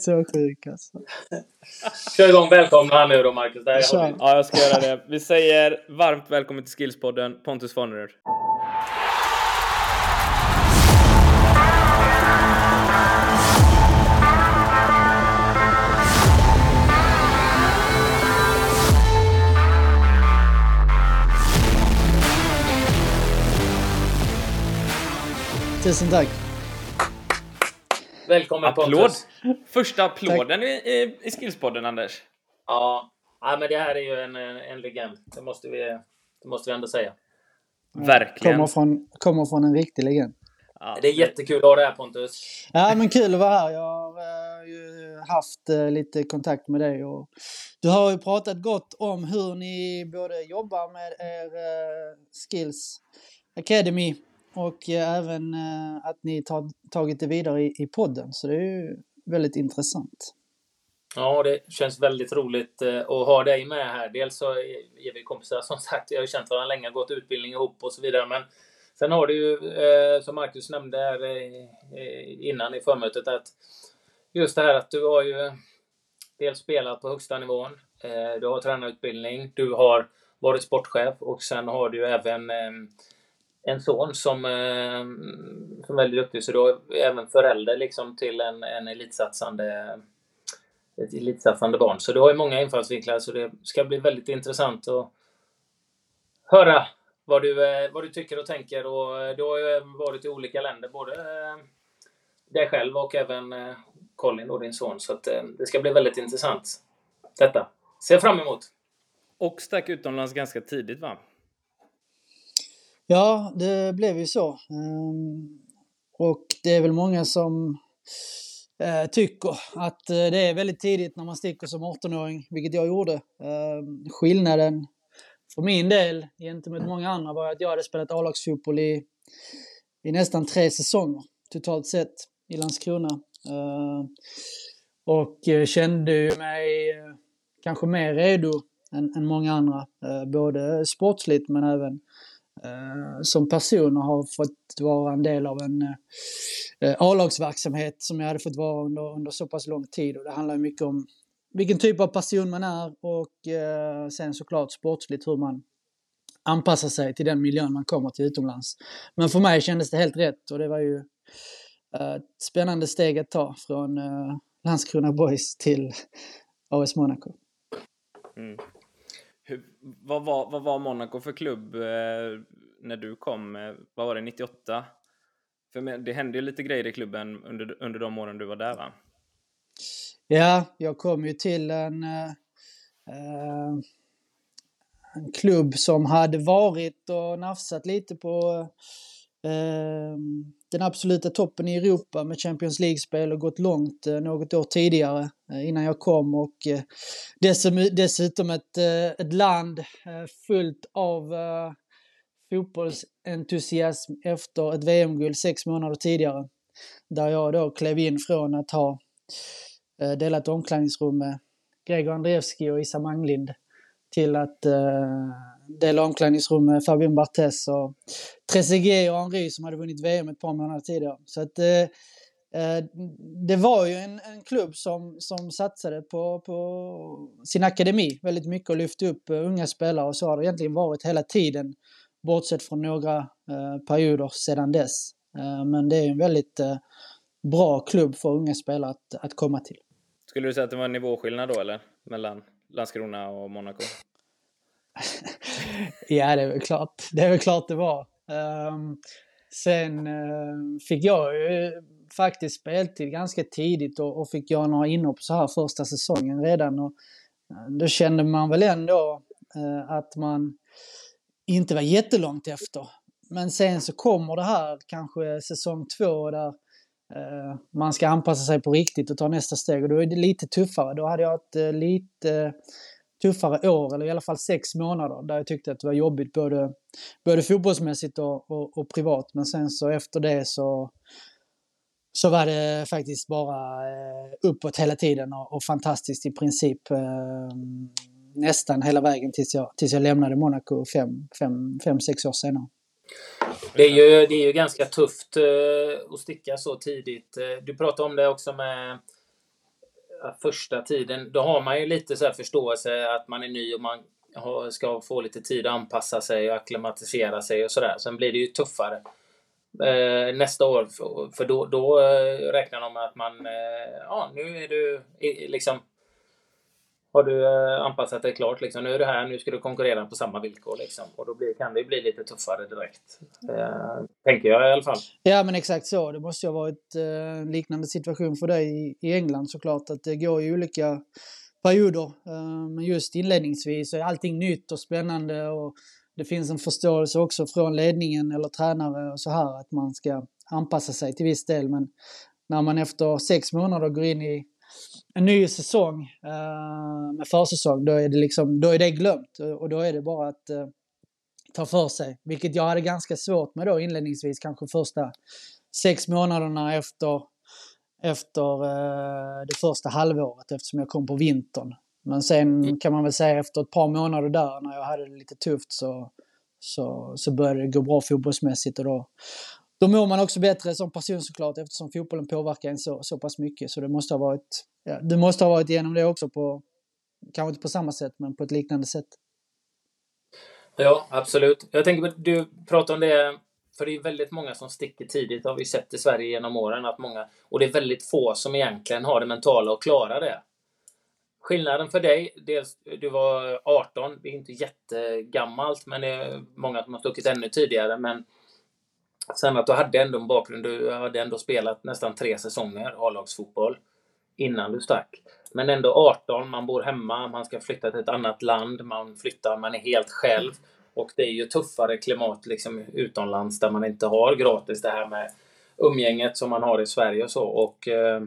Så sjuk alltså. Kör igång. Välkomna här nu då Marcus. Där vi. Ja, jag ska göra det. Vi säger varmt välkommen till Skillspodden, Pontus Farnerud. Tusen tack. Välkommen Applåd! Pontus. Första applåden i, i, i Skillspodden, Anders. Ja. ja, men det här är ju en, en, en legend. Det måste, vi, det måste vi ändå säga. Verkligen. Kommer från, kommer från en riktig legend. Ja, Det är jättekul att ha dig här Pontus. Ja, men kul att vara här. Jag har eh, ju haft eh, lite kontakt med dig och du har ju pratat gott om hur ni både jobbar med er eh, Skills Academy och eh, även eh, att ni tar, tagit det vidare i, i podden. Så det är ju väldigt intressant. Ja, det känns väldigt roligt eh, att ha dig med här. Dels så är vi kompisar som sagt. Vi har ju känt varandra länge, gått utbildning ihop och så vidare. Men sen har du ju, som Marcus nämnde här innan i förmötet, att just det här att du har ju dels spelat på högsta nivån. Du har tränarutbildning. Du har varit sportchef och sen har du ju även eh, en son som, ehm, som är väldigt duktig. Så du även förälder liksom till en, en elitsatsande ett elitsatsande barn. Så du har ju många infallsvinklar så det ska bli väldigt intressant att höra vad du, eh, vad du tycker och tänker. Och eh, du har ju varit i olika länder, både eh, dig själv och även Colin, och din son. Så att, det ska bli väldigt intressant detta. Ser fram emot. Och stack utomlands ganska tidigt, va? Ja, det blev ju så. Ehm, och det är väl många som eh, tycker att eh, det är väldigt tidigt när man sticker som 18-åring, vilket jag gjorde. Ehm, skillnaden för min del gentemot många andra var att jag hade spelat A-lagsfotboll i, i nästan tre säsonger totalt sett i Landskrona. Ehm, och eh, kände mig kanske mer redo än, än många andra. Både sportsligt men även Eh, som person och har fått vara en del av en eh, eh, A-lagsverksamhet som jag hade fått vara under, under så pass lång tid. Och det handlar mycket om vilken typ av person man är och eh, sen såklart sportsligt hur man anpassar sig till den miljön man kommer till utomlands. Men för mig kändes det helt rätt och det var ju eh, ett spännande steg att ta från eh, Landskrona Boys till AS Monaco. Mm. Hur, vad, var, vad var Monaco för klubb eh, när du kom? Eh, vad var det, 98? För det hände ju lite grejer i klubben under, under de åren du var där, va? Ja, jag kom ju till en, eh, eh en klubb som hade varit och nafsat lite på eh, den absoluta toppen i Europa med Champions League-spel och gått långt eh, något år tidigare eh, innan jag kom och eh, dessutom, dessutom ett, eh, ett land eh, fullt av eh, fotbollsentusiasm efter ett VM-guld sex månader tidigare. Där jag då klev in från att ha eh, delat omklädningsrum med Gregor Andreevski och Issa Manglind till att eh, dela omklädningsrum med Fabien Barthez och Trezeguet och Henry som hade vunnit VM ett par månader tidigare. Så att eh, eh, det var ju en, en klubb som, som satsade på, på sin akademi väldigt mycket och lyfte upp eh, unga spelare och så har det egentligen varit hela tiden bortsett från några eh, perioder sedan dess. Eh, men det är en väldigt eh, bra klubb för unga spelare att, att komma till. Skulle du säga att det var en nivåskillnad då, eller? Mellan Landskrona och Monaco? Ja, det är väl klart det, är väl klart det var. Um, sen uh, fick jag ju faktiskt speltid ganska tidigt och, och fick göra några inhopp så här första säsongen redan. Och, eh, då kände man väl ändå eh, att man inte var jättelångt efter. Men sen så kommer det här kanske säsong två där eh, man ska anpassa sig på riktigt och ta nästa steg och då är det lite tuffare. Då hade jag ett lite tuffare år, eller i alla fall sex månader, där jag tyckte att det var jobbigt både, både fotbollsmässigt och, och, och privat. Men sen så efter det så, så var det faktiskt bara eh, uppåt hela tiden och, och fantastiskt i princip eh, nästan hela vägen tills jag, tills jag lämnade Monaco fem, fem, fem, sex år senare. Det är ju, det är ju ganska tufft eh, att sticka så tidigt. Eh, du pratade om det också med första tiden, då har man ju lite så förståelse att man är ny och man ska få lite tid att anpassa sig och akklimatisera sig och sådär. Sen blir det ju tuffare eh, nästa år, för då, då eh, räknar de med att man, eh, ja nu är du liksom har du eh, anpassat dig klart liksom. Nu är du här, nu ska du konkurrera på samma villkor liksom. Och då blir, kan det bli lite tuffare direkt. Eh, tänker jag i alla fall. Ja men exakt så. Det måste ju ha varit eh, liknande situation för dig i, England såklart. Att det går i olika perioder. Eh, men just inledningsvis är allting nytt och spännande. Och det finns en förståelse också från ledningen eller tränare och så här att man ska anpassa sig till viss del. Men när man efter sex månader går in i en ny säsong uh, med försäsong, då är, det liksom, då är det glömt och då är det bara att uh, ta för sig. Vilket jag hade ganska svårt med då inledningsvis, kanske första sex månaderna efter, efter uh, det första halvåret eftersom jag kom på vintern. Men sen mm. kan man väl säga efter ett par månader där när jag hade det lite tufft så, så, så började det gå bra fotbollsmässigt och då, då mår man också bättre som person såklart eftersom fotbollen påverkar en så, så pass mycket. Så det måste ha varit, ja, du måste ha varit igenom det också på, kanske inte på samma sätt, men på ett liknande sätt. Ja, absolut. Jag tänker på, du pratar om det, för det är väldigt många som sticker tidigt, har vi sett i Sverige genom åren, att många, och det är väldigt få som egentligen har det mentala att klara det. Skillnaden för dig, dels du var 18, det är inte jättegammalt, men det är många som har stuckit ännu tidigare, men Sen att du hade ändå en bakgrund, du hade ändå spelat nästan tre säsonger A-lagsfotboll innan du stack. Men ändå 18, man bor hemma, man ska flytta till ett annat land, man flyttar, man är helt själv. Och det är ju tuffare klimat liksom utomlands där man inte har gratis det här med umgänget som man har i Sverige och så. Och eh,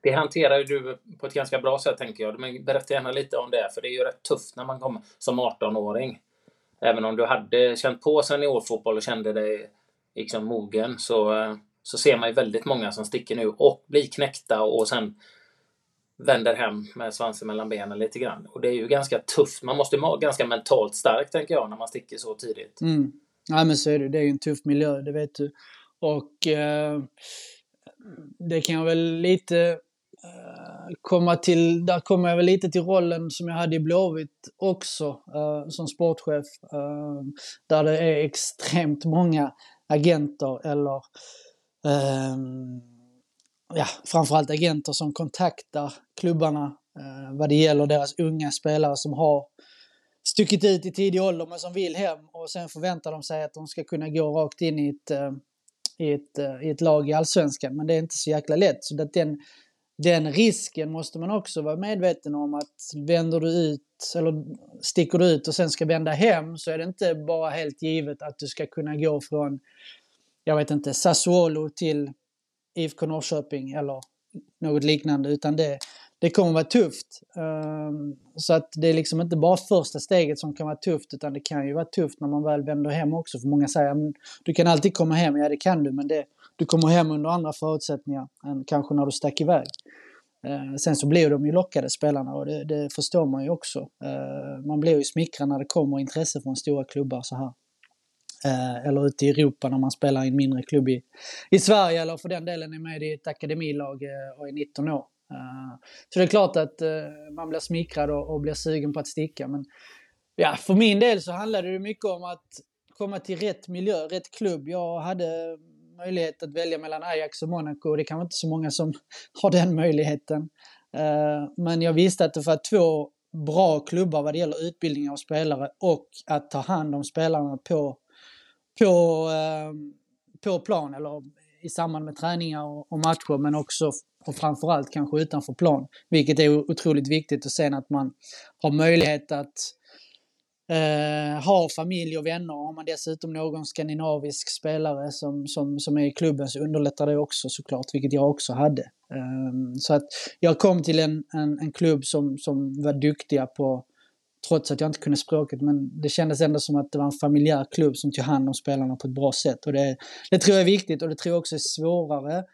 det hanterar ju du på ett ganska bra sätt tänker jag. Men berätta gärna lite om det, för det är ju rätt tufft när man kommer som 18-åring även om du hade känt på seniorfotboll och kände dig liksom mogen så, eh, så ser man ju väldigt många som sticker nu och blir knäckta och sen vänder hem med svansen mellan benen lite grann. Och det är ju ganska tufft. Man måste vara ganska mentalt stark tänker jag när man sticker så tidigt. Mm. Ja men så är det. Det är ju en tuff miljö, det vet du. Och eh, det kan jag väl lite eh, komma till, där kommer jag väl lite till rollen som jag hade i Blåvitt också eh, som sportchef. Eh, där det är extremt många agenter eller eh, ja, framförallt agenter som kontaktar klubbarna eh, vad det gäller deras unga spelare som har stuckit ut i tidig ålder men som vill hem och sen förväntar de sig att de ska kunna gå rakt in i ett, eh, i ett, eh, i ett lag i allsvenskan. Men det är inte så jäkla lätt. Så att den, den risken måste man också vara medveten om att vänder du ut eller sticker du ut och sen ska vända hem så är det inte bara helt givet att du ska kunna gå från, jag vet inte, Sassuolo till IFK Norrköping eller något liknande utan det, det kommer vara tufft. Ehm, så att det är liksom inte bara första steget som kan vara tufft utan det kan ju vara tufft när man väl vänder hem också. För många säger att du kan alltid komma hem, ja det kan du men det, du kommer hem under andra förutsättningar än kanske när du stack iväg. Ehm, sen så blir de ju lockade spelarna och det, det förstår man ju också. Ehm, man blir ju smickrad när det kommer intresse från stora klubbar så här. Eh, eller ute i Europa när man spelar i en mindre klubb i, i Sverige eller för den delen är med i ett akademilag eh, och är 19 år. Eh, så det är klart att eh, man blir smickrad och, och blir sugen på att sticka. Men ja, för min del så handlade det mycket om att komma till rätt miljö, rätt klubb. Jag hade möjlighet att välja mellan Ajax och Monaco. Det är kanske inte så många som har den möjligheten. Men jag visste att det var två bra klubbar vad det gäller utbildning av spelare och att ta hand om spelarna på, på, eh, på plan eller i samband med träningar och matcher men också och framförallt kanske utanför plan. Vilket är otroligt viktigt och sen att man har möjlighet att eh, ha familj och vänner. Har man dessutom någon skandinavisk spelare som, som, som är i klubben så underlättar det också såklart, vilket jag också hade. Eh, så att jag kom till en, en, en klubb som, som var duktiga på, trots att jag inte kunde språket, men det kändes ändå som att det var en familjär klubb som tog hand om spelarna på ett bra sätt. Och det, det tror jag är viktigt och det tror jag också är svårare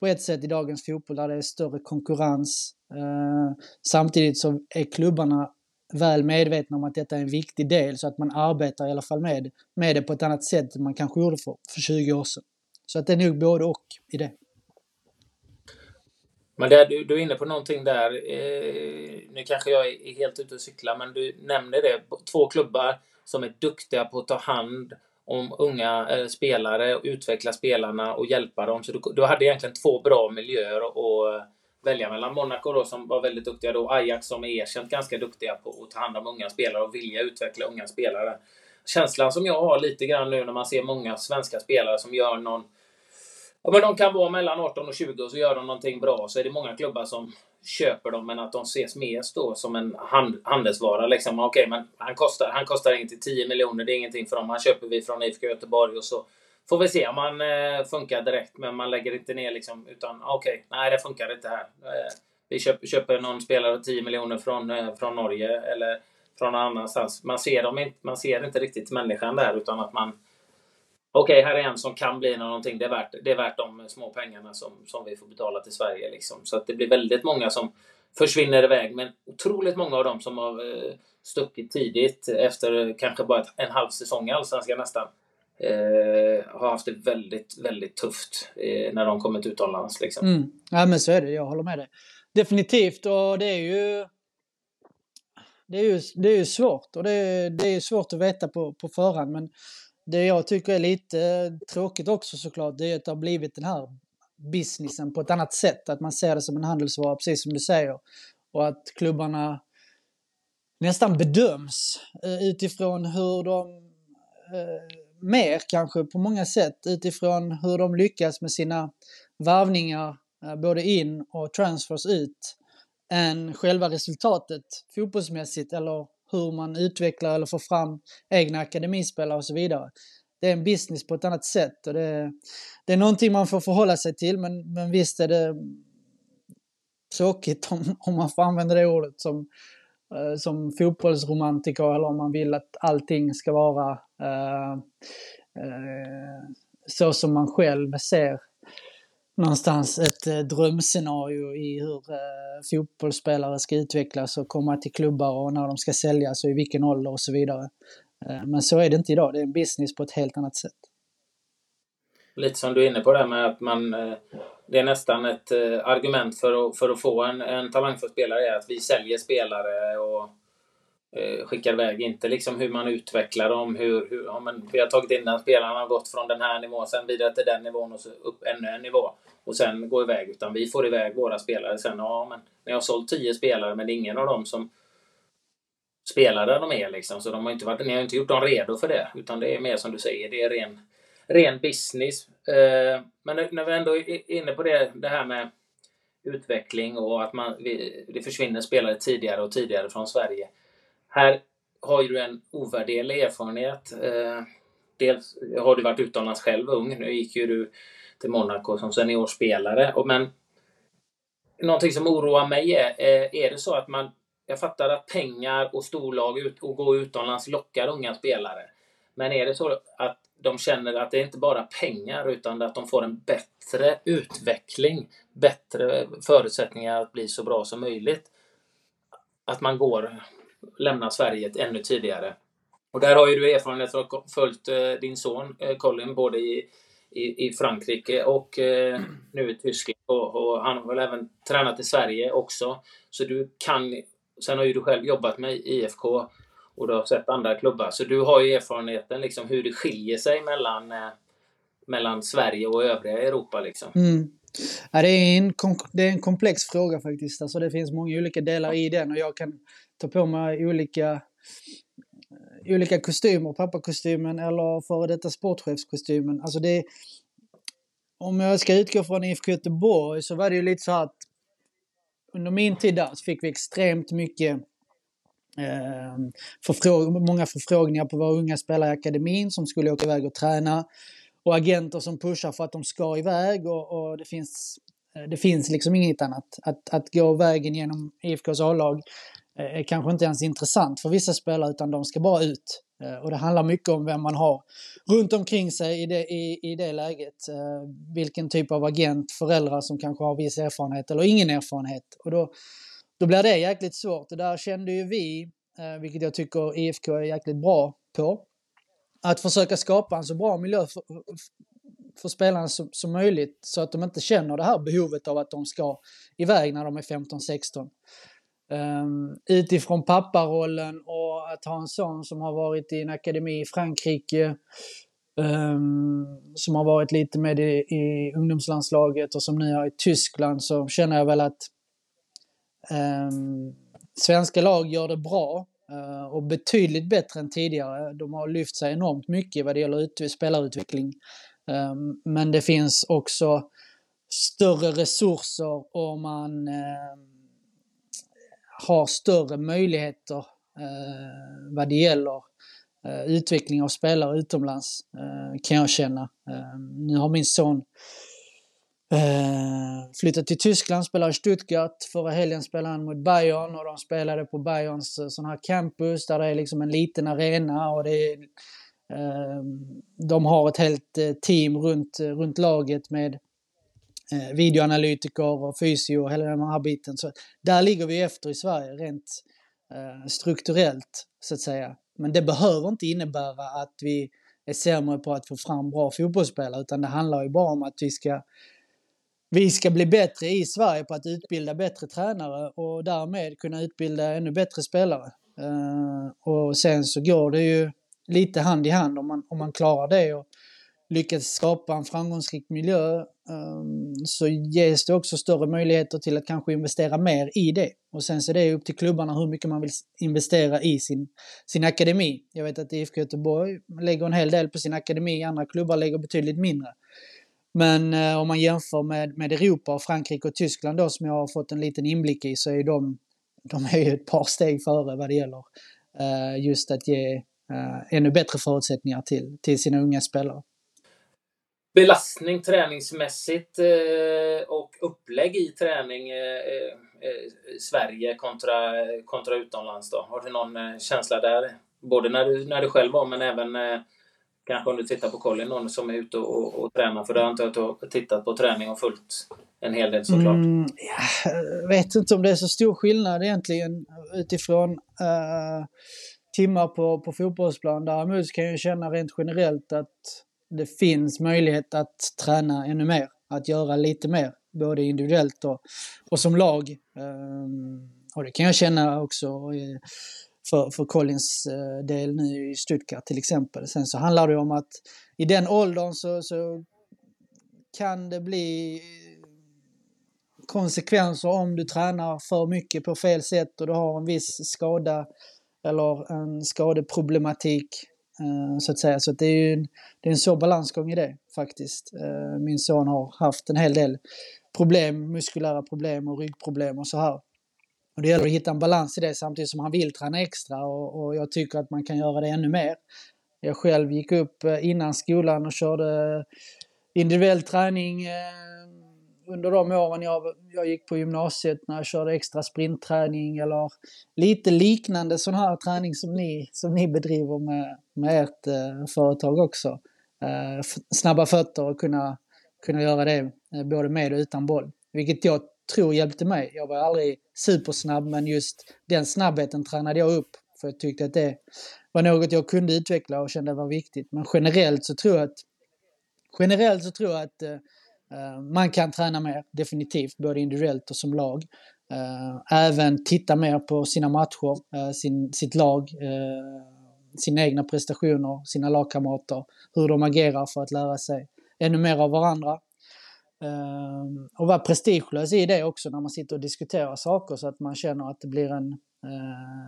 på ett sätt i dagens fotboll där det är större konkurrens. Eh, samtidigt så är klubbarna väl medvetna om att detta är en viktig del så att man arbetar i alla fall med, med det på ett annat sätt än man kanske gjorde för, för 20 år sedan. Så att det är nog både och i det. Men det, du, du är inne på någonting där. Eh, nu kanske jag är helt ute och cyklar, men du nämner det. Två klubbar som är duktiga på att ta hand om unga eh, spelare och utveckla spelarna och hjälpa dem. Så du, du hade egentligen två bra miljöer att välja mellan. Monaco då som var väldigt duktiga då, Ajax som är erkänt ganska duktiga på att ta hand om unga spelare och vilja utveckla unga spelare. Känslan som jag har lite grann nu när man ser många svenska spelare som gör någon Ja, men de kan vara mellan 18 och 20 och så gör de någonting bra. Så är det många klubbar som köper dem, men att de ses mest då som en hand, handelsvara. Liksom, Okej, okay, men han kostar, han kostar ingenting. 10 miljoner, det är ingenting för dem. Han köper vi från IFK Göteborg och så får vi se om han eh, funkar direkt. Men man lägger inte ner liksom, utan okej, okay, nej det funkar inte här. Eh, vi köper, köper någon spelare 10 miljoner från, eh, från Norge eller från någon annanstans. Man ser, dem inte, man ser inte riktigt människan där, utan att man Okej, okay, här är en som kan bli någonting. Det är värt, det är värt de små pengarna som, som vi får betala till Sverige. Liksom. Så att det blir väldigt många som försvinner iväg. Men otroligt många av dem som har eh, stuckit tidigt efter kanske bara en halv säsong i Allsvenskan nästan. Eh, har haft det väldigt, väldigt tufft eh, när de kommit utomlands. Liksom. Mm. Ja, men så är det. Jag håller med dig. Definitivt. Och det är ju... Det är ju, det är ju svårt och det är, det är svårt att veta på, på förhand. Men det jag tycker är lite eh, tråkigt också såklart, det är att det har blivit den här businessen på ett annat sätt. Att man ser det som en handelsvara, precis som du säger. Och att klubbarna nästan bedöms eh, utifrån hur de eh, mer kanske på många sätt utifrån hur de lyckas med sina varvningar eh, både in och transfers ut än själva resultatet fotbollsmässigt eller hur man utvecklar eller får fram egna akademispelare och så vidare. Det är en business på ett annat sätt och det, det är någonting man får förhålla sig till men, men visst är det tråkigt om, om man får använda det ordet som, eh, som fotbollsromantiker eller om man vill att allting ska vara eh, eh, så som man själv ser någonstans ett eh, drömscenario i hur eh, fotbollsspelare ska utvecklas och komma till klubbar och när de ska säljas och i vilken ålder och så vidare. Eh, men så är det inte idag, det är en business på ett helt annat sätt. Lite som du är inne på där med att man eh, det är nästan ett eh, argument för att, för att få en, en talangfull spelare är att vi säljer spelare och eh, skickar iväg. Inte liksom hur man utvecklar dem. Hur, hur, ja, men vi har tagit in den spelaren, har gått från den här nivån, sen vidare till den nivån och så upp ännu en nivå. Och sen gå iväg. Utan vi får iväg våra spelare sen. Ja, men ni har sålt tio spelare, men det är ingen av dem som spelar där de är. Liksom. Så de har inte varit, ni har inte gjort dem redo för det. Utan det är mer som du säger, det är ren, ren business. Eh, men när vi ändå är inne på det, det här med utveckling och att man, det försvinner spelare tidigare och tidigare från Sverige. Här har ju du en ovärderlig erfarenhet. Eh, dels har du varit utomlands själv ung. Nu gick ju du till Monaco som seniorspelare. Men någonting som oroar mig är, eh, är det så att man jag fattar att pengar och storlag och gå utomlands lockar unga spelare. Men är det så att de känner att det inte bara är pengar utan att de får en bättre utveckling, bättre förutsättningar att bli så bra som möjligt. Att man går lämna Sverige ännu tidigare. Och där har ju du erfarenhet av följt eh, din son eh, Colin både i, i, i Frankrike och eh, nu i Tyskland. Och, och, han har väl även tränat i Sverige också. Så du kan... Sen har ju du själv jobbat med IFK och du har sett andra klubbar. Så du har ju erfarenheten liksom hur det skiljer sig mellan, mellan Sverige och övriga Europa. Liksom. Mm. Ja, det, är en, det är en komplex fråga faktiskt. Alltså det finns många olika delar i den och jag kan ta på mig olika, eh, olika kostymer, pappakostymen eller före detta sportchefskostymen. Alltså det, om jag ska utgå från IFK Göteborg så var det ju lite så att under min tid där så fick vi extremt mycket eh, förfråg många förfrågningar på våra unga spelare i akademin som skulle åka iväg och träna och agenter som pushar för att de ska iväg och, och det finns eh, det finns liksom inget annat. Att, att gå vägen genom IFKs A-lag Eh, Eh, är kanske inte ens intressant för vissa spelare utan de ska bara ut. Eh, och det handlar mycket om vem man har runt omkring sig i det, i, i det läget. Eh, vilken typ av agent, föräldrar som kanske har viss erfarenhet eller ingen erfarenhet. Och då, då blir det jäkligt svårt. Och där kände ju vi, vilket jag tycker IFK är jäkligt bra på, att försöka skapa en så bra miljö för, för spelarna som, som möjligt så att de inte känner det här behovet av att de ska iväg när de är 15-16. Um, utifrån papparollen och att ha en son som har varit i en akademi i Frankrike, um, som har varit lite med i, i ungdomslandslaget och som nu är i Tyskland så känner jag väl att um, svenska lag gör det bra uh, och betydligt bättre än tidigare. De har lyft sig enormt mycket vad det gäller ut, spelarutveckling. men det finns också större resurser om man har större möjligheter eh, vad det gäller eh, utveckling av spelare utomlands, eh, kan jag känna. Eh, nu har min son eh, flyttat till Tyskland, spelar i Stuttgart. Förra helgen spelade han mot Bayern och de spelade på Bayerns eh, sån här campus där det är liksom en liten arena och det är, eh, de har ett helt eh, team runt, runt laget med eh, videoanalytiker och fysio och hela den här biten. Så där ligger vi efter i Sverige rent eh, strukturellt, så att säga. Men det behöver inte innebära att vi är sämre på att få fram bra fotbollsspelare, utan det handlar ju bara om att vi ska vi ska bli bättre i Sverige på att utbilda bättre tränare och därmed kunna utbilda ännu bättre spelare. Uh, och sen så går det ju lite hand i hand om man, om man klarar det och lyckas skapa en framgångsrik miljö Ehm, så ges det också större möjligheter till att kanske investera mer i det. Och sen så är det upp till klubbarna hur mycket man vill investera i sin, sin akademi. Jag vet att IFK Göteborg lägger en hel del på sin akademi, andra klubbar lägger betydligt mindre. Men eh, om man jämför med, med Europa och Frankrike och Tyskland då som jag har fått en liten inblick i så är de, de är ju ett par steg före vad det gäller eh, just att ge eh, ännu bättre förutsättningar till, till sina unga spelare belastning träningsmässigt eh, och upplägg i träning eh, eh, eh, Sverige kontra, kontra utomlands då? Har du någon eh, känsla där? Både när du, när du själv var men även eh, kanske om du tittar på Colin, någon som är ute och, och, och tränar. För det har inte att du har tittat på träning och följt en hel del såklart. Mm, jag vet inte om det är så stor skillnad egentligen utifrån uh, timmar på, på fotbollsplan. Däremot kan jag känna rent generellt att det finns möjlighet att träna ännu mer, att göra lite mer, både individuellt och, och som lag. Ehm, och det kan jag känna också eh, för, för Collins eh, del nu i Stuttgart till exempel. Sen så handlar det om att i den åldern så, så kan det bli eh, konsekvenser om du tränar för mycket på fel sätt och du har en viss skada eller en skadeproblematik Eh, så att säga. Så att det är ju en, det är en svår balansgång i det faktiskt. Eh, min son har haft en hel del problem, muskulära problem och ryggproblem och så här. Och det gäller att hitta en balans i det samtidigt som han vill träna extra och, och jag tycker att man kan göra det ännu mer. Jag själv gick upp eh, innan skolan och körde individuell träning under de åren jag, jag gick på gymnasiet när jag körde extra sprintträning eller lite liknande sån här träning som ni, som ni bedriver med, med ert eh, företag också. Eh, snabba fötter och kunna, kunna göra det eh, både med och utan boll. Vilket jag tror hjälpte mig. Jag var aldrig supersnabb men just den snabbheten tränade jag upp för jag tyckte att det var något jag kunde utveckla och kände var viktigt. Men generellt så tror jag att generellt så tror jag att eh, Eh, man kan träna mer, definitivt, både individuellt och som lag. Eh, även titta mer på sina matcher, eh, sin, sitt lag, sina egna prestationer, sina lagkamrater, hur de agerar för att lära sig ännu mer av varandra. Och vara prestigelös i det också när man sitter och diskuterar saker så att man känner att det blir en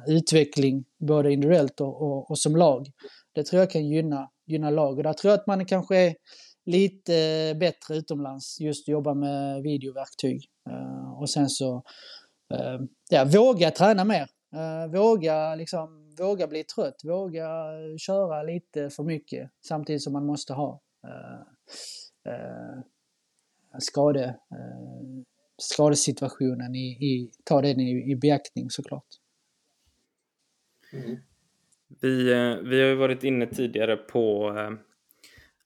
utveckling både individuellt och, och, och som lag. Det tror jag kan gynna, gynna lag och där tror jag att man kanske är lite bättre utomlands, just jobba med videoverktyg. Eh, och sen så, eh, ja, våga träna mer. Eh, våga, liksom, våga bli trött, våga köra lite för mycket samtidigt som man måste ha skade, skadesituationen i, i, ta den i, i beaktning såklart. Mm. Vi, vi har ju varit inne tidigare på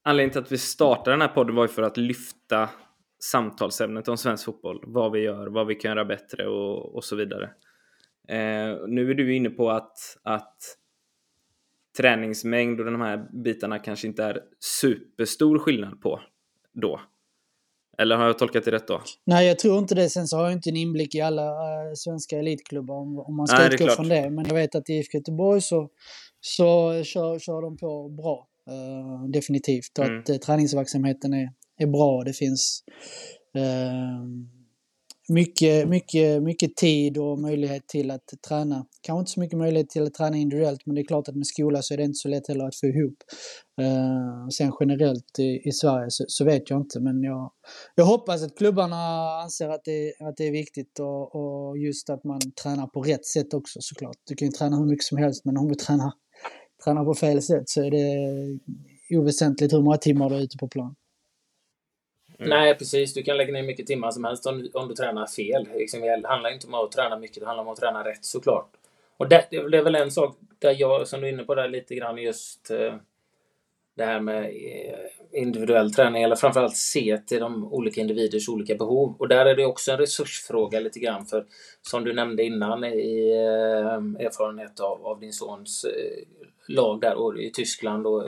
Anledningen till att vi startade den här podden var ju för att lyfta samtalsämnet om svensk fotboll. Vad vi gör, vad vi kan göra bättre och, och så vidare. Eh, nu är du inne på att, att träningsmängd och de här bitarna kanske inte är superstor skillnad på. då? Eller har jag tolkat det rätt då? Nej, jag tror inte det. Sen så har jag inte en inblick i alla äh, svenska elitklubbar om, om man ska Nej, utgå från det. Men jag vet att i IFK Göteborg så, så kör, kör de på bra. Uh, definitivt. Och mm. att uh, träningsverksamheten är, är bra. Det finns uh, mycket, mycket, mycket tid och möjlighet till att träna. Kanske inte så mycket möjlighet till att träna individuellt, men det är klart att med skola så är det inte så lätt heller att få ihop. Uh, sen generellt i, i Sverige så, så, vet jag inte, men jag, jag hoppas att klubbarna anser att det, att det är viktigt och, och just att man tränar på rätt sätt också såklart. Du kan ju träna hur mycket som helst, men om du tränar, tränar på fel sätt så är det oväsentligt hur många timmar du är ute på plan. Mm. Nej, precis. Du kan lägga ner mycket timmar som helst om, om du tränar fel. Liksom, det handlar inte om att träna mycket, det handlar om att träna rätt såklart. Och det, det är väl en sak där jag, som du är inne på där lite grann, just eh, det här med eh, individuell träning, eller framförallt se till de olika individers olika behov. Och där är det också en resursfråga lite grann, för som du nämnde innan i eh, erfarenhet av, av din sons eh, lag där och i Tyskland och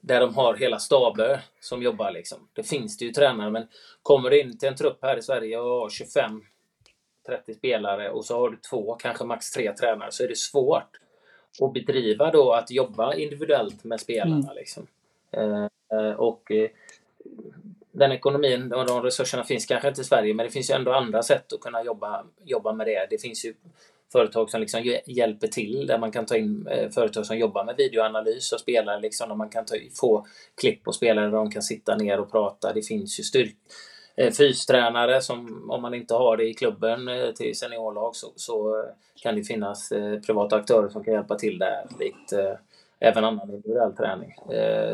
där de har hela staber som jobbar. Liksom. Det finns det ju tränare, men kommer du in till en trupp här i Sverige och har 25 30 spelare och så har du två, kanske max tre tränare, så är det svårt att bedriva då att jobba individuellt med spelarna. Mm. Liksom. Eh, eh och eh, den ekonomin och de resurserna finns kanske inte i Sverige, men det finns ju ändå andra sätt att kunna jobba, jobba med det. Det finns ju företag som liksom hjälper till där man kan ta in eh, företag som jobbar med videoanalys och spelare liksom där man kan ta, få klipp på spelare där de kan sitta ner och prata. Det finns ju styrk Eh, fystränare som om man inte har det i klubben eh, till seniorlag så, så eh, kan det finnas privata aktörer som kan hjälpa till där likt även annan individuell träning.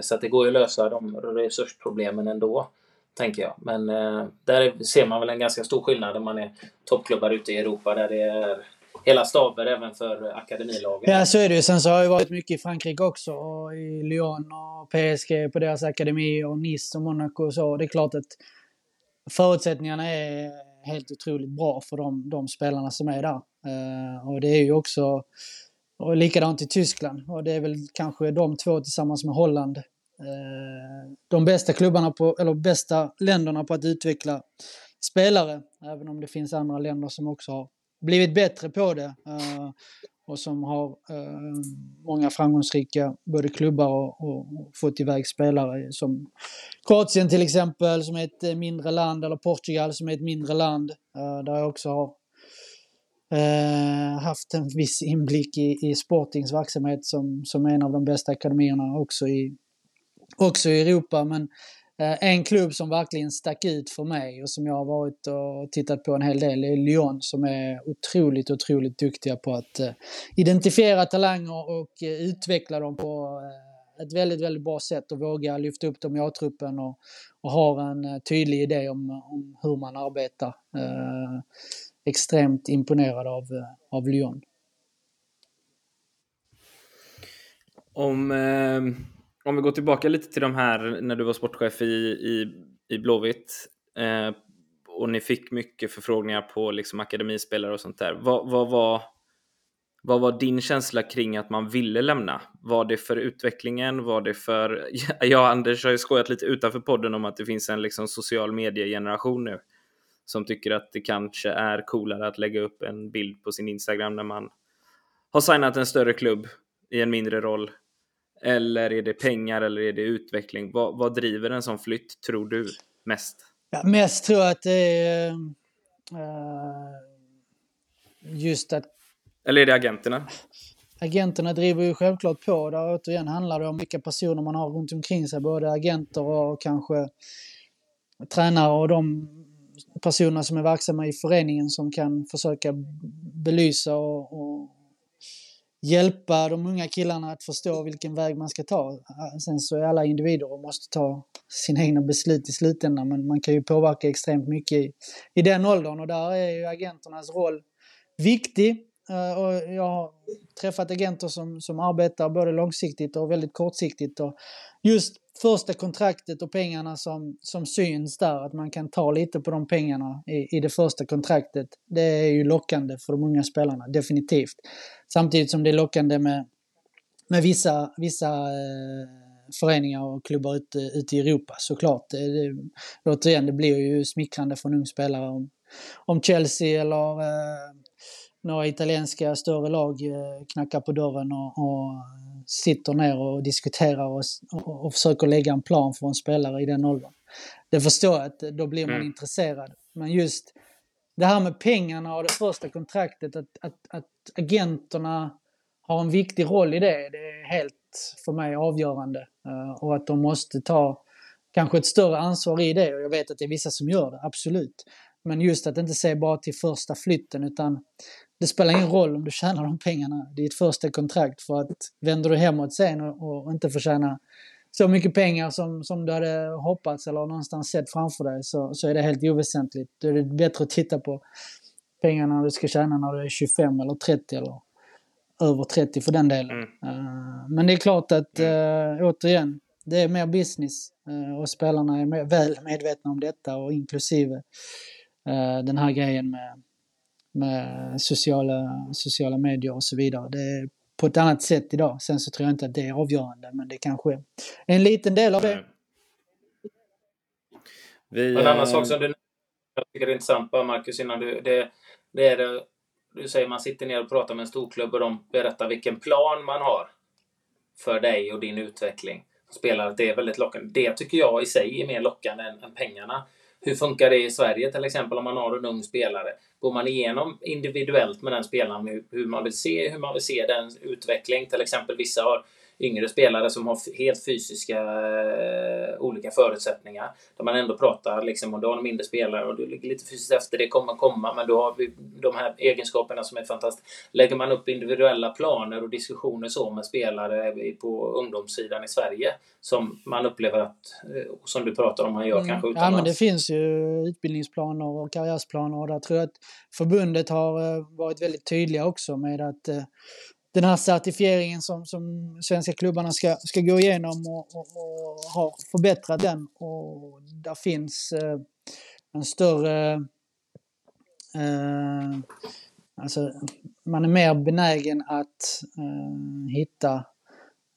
Så att det går ju att lösa de resursproblemen ändå tänker jag. Men där ser man väl en ganska stor skillnad när man är toppklubbar ute i Europa där det är hela staber även för akademilagen. Ja, så är det ju. Sen så har jag varit mycket i Frankrike också. Och I Lyon och PSG på deras akademi och Nice och Monaco och så. Det är klart att förutsättningarna är helt otroligt bra för de, de spelarna som är där. Eh, och det är ju också och likadant i Tyskland. Och det är väl kanske de två tillsammans med Holland eh, de bästa klubbarna på, eller bästa länderna på att utveckla spelare. Även om det finns andra länder som också har blivit bättre på det Eh, och som har eh, många framgångsrika både klubbar och, och, fått iväg spelare som Kroatien till exempel som är ett eh, mindre land eller Portugal som är ett mindre land eh, där jag också har eh, haft en viss inblick i, i Sportings verksamhet som, som en av de bästa akademierna också i, också i Europa. Men Eh, en klubb som verkligen stack ut för mig och som jag har varit och tittat på en hel del är Lyon som är otroligt, otroligt duktiga på att eh, identifiera talanger och eh, utveckla dem på ett väldigt, väldigt bra sätt och våga lyfta upp dem i A-truppen och, och har en tydlig idé om, om hur man arbetar. Eh, extremt imponerad av, av Lyon. Om eh om vi går tillbaka lite till de här när du var sportchef i, i, i Blåvitt eh, och ni fick mycket förfrågningar på liksom akademispelare och sånt där. Vad, vad, var, vad var din känsla kring att man ville lämna? Var det för utvecklingen? Var det för... Jag och Anders har ju skojat lite utanför podden om att det finns en liksom social mediegeneration nu som tycker att det kanske är coolare att lägga upp en bild på sin Instagram när man har signat en större klubb i en mindre roll eller är det pengar eller är det utveckling? Vad, vad driver en sån flytt, tror du, mest? Ja, mest tror jag att det är uh, just att... Eller är det agenterna? Agenterna driver ju självklart på. Där återigen handlar det om vilka personer man har runt omkring sig. Både agenter och kanske tränare och de personer som är verksamma i föreningen som kan försöka belysa och, och hjälpa de unga killarna att förstå vilken väg man ska ta. Sen så är alla individer och måste ta sina egna beslut i slutändan, men man kan ju påverka extremt mycket i, i den åldern och där är ju agenternas roll viktig. Eh, och jag har träffat agenter som, som arbetar både långsiktigt och väldigt kortsiktigt. Och just första kontraktet och pengarna som, som syns där, att man kan ta lite på de pengarna i, i det första kontraktet, det är ju lockande för de unga spelarna, definitivt. Samtidigt som det är lockande med, med vissa, vissa eh, föreningar och klubbar ute, ute i Europa såklart. Det, det, återigen, det blir ju smickrande för en ung spelare om, om Chelsea eller eh, några italienska större lag eh, knackar på dörren och, och sitter ner och diskuterar och, och, och, försöker lägga en plan för en spelare i den åldern. Det förstår jag att då blir man mm. intresserad. Men just det här med pengarna och det första kontraktet, att, att, att agenterna har en viktig roll i det, det är helt för mig avgörande. Uh, och att de måste ta kanske ett större ansvar i det. Och jag vet att det är vissa som gör det, absolut. Men just att inte se bara till första flytten utan det spelar ingen roll om du tjänar de pengarna. Det är ett första kontrakt för att vänder du hemåt sen och, och inte får tjäna så mycket pengar som, som du hade hoppats eller någonstans sett framför dig så, så är det helt oväsentligt. Då är det bättre att titta på pengarna du ska tjäna när du är 25 eller 30 eller över 30 för den delen. Mm. Uh, men det är klart att, uh, återigen, det är mer business uh, och spelarna är mer, väl medvetna om detta och inklusive den här grejen med, med sociala, sociala medier och så vidare. Det är på ett annat sätt idag. Sen så tror jag inte att det är avgörande, men det kanske är en liten del av det. Vi, en annan sak som du jag tycker är intressant bara Marcus, innan du, det, det är det, du säger man sitter ner och pratar med en storklubb och de berättar vilken plan man har för dig och din utveckling. Spelar det är väldigt lockande. Det tycker jag i sig är mer lockande än, än pengarna. Hur funkar det i Sverige till exempel om man har en ung spelare? Går man igenom individuellt med den spelaren hur man vill se, hur man vill se den utveckling? Till exempel vissa har yngre spelare som har helt fysiska eh, olika förutsättningar. Där man ändå pratar liksom, och du har en mindre spelare och du ligger lite fysiskt efter, det kommer komma, men då har vi de här egenskaperna som är fantastiska. Lägger man upp individuella planer och diskussioner så med spelare på ungdomssidan i Sverige som man upplever att, eh, som du pratar om, man gör mm. kanske utomlands? Ja, men det finns ju utbildningsplaner och karriärsplaner och där tror jag att förbundet har eh, varit väldigt tydliga också med att eh, den här certifieringen som, som svenska klubbarna ska, ska gå igenom och, och, och har förbättrat den. Och där finns eh, en större... Eh, alltså, man är mer benägen att eh, hitta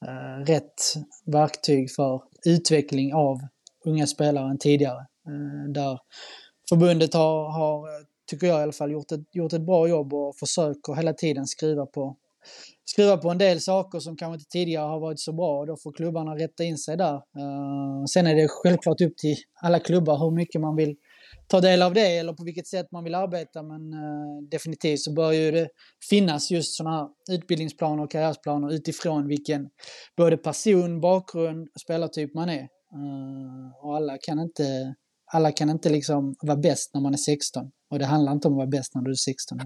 eh, rätt verktyg för utveckling av unga spelare än tidigare. Eh, där förbundet har, har, tycker jag i alla fall, gjort ett, gjort ett bra jobb och försöker hela tiden skriva på skruva på en del saker som kanske inte tidigare har varit så bra och då får klubbarna rätta in sig där. Uh, sen är det självklart upp till alla klubbar hur mycket man vill ta del av det eller på vilket sätt man vill arbeta men uh, definitivt så bör ju det finnas just sådana här utbildningsplaner och karriärsplaner utifrån vilken både person, bakgrund och spelartyp man är. Uh, och alla kan inte alla kan inte liksom vara bäst när man är 16 och det handlar inte om att vara bäst när du är 16.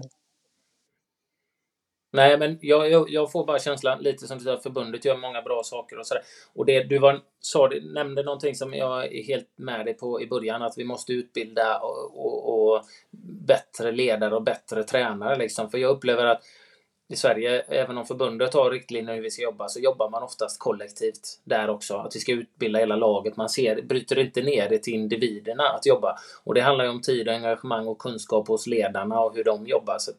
Nej, men jag, jag, jag, får bara känslan, lite som du säger, förbundet gör många bra saker och sådär. Och det du var, sa, nämnde någonting som jag är helt med dig på i början, att vi måste utbilda och, och, och bättre ledare och bättre tränare liksom. För jag upplever att i Sverige, även om förbundet har riktlinjer hur vi ska jobba, så jobbar man oftast kollektivt där också. Att vi ska utbilda hela laget. Man ser, bryter inte ner det till individerna att jobba. Och det handlar ju om tid och engagemang och kunskap hos ledarna och hur de jobbar. Så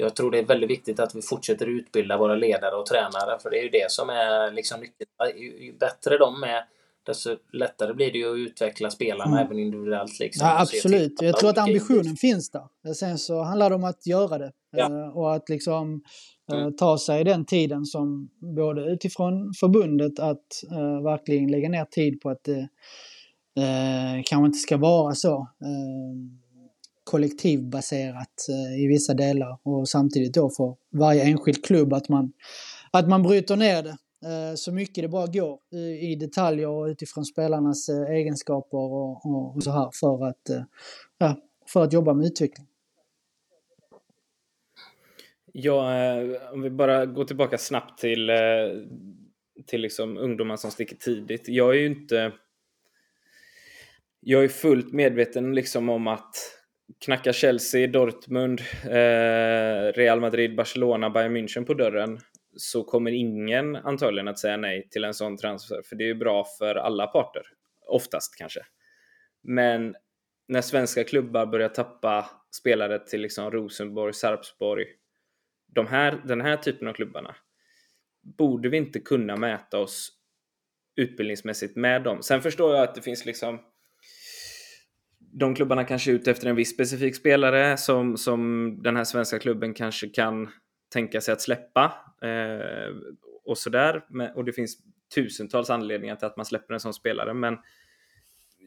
jag tror det är väldigt viktigt att vi fortsätter utbilda våra ledare och tränare, för det är ju det som är liksom nyckeln. Ju bättre de är, desto lättare blir det ju att utveckla spelarna mm. även individuellt. Liksom, ja, absolut. Jag tror att ambitionen finns där. Sen så handlar det om att göra det. Ja. Eh, och att liksom eh, mm. ta sig den tiden som både utifrån förbundet att uh, verkligen lägga ner tid på att det uh, kanske inte ska vara så. Uh, kollektivbaserat eh, i vissa delar och samtidigt då för varje enskild klubb att man, att man bryter ner det eh, så mycket det bara går i, detaljer och utifrån spelarnas eh, egenskaper och, och, och så här för att, ja, för att jobba med utveckling. Ja, om vi bara går tillbaka snabbt till, till liksom ungdomar som sticker tidigt. Jag är ju inte... Jag är fullt medveten liksom om att knackar Chelsea, Dortmund, eh, Real Madrid, Barcelona, Bayern München på dörren så kommer ingen antagligen att säga nej till en sån transfer, för det är ju bra för alla parter. Oftast kanske. Men när svenska klubbar börjar tappa spelare till liksom Rosenborg, Sarpsborg, de här, den här typen av klubbarna, borde vi inte kunna mäta oss utbildningsmässigt med dem. Sen förstår jag att det finns liksom de klubbarna kanske är ute efter en viss specifik spelare som, som den här svenska klubben kanske kan tänka sig att släppa. Eh, och sådär. Och det finns tusentals anledningar till att man släpper en sån spelare. Men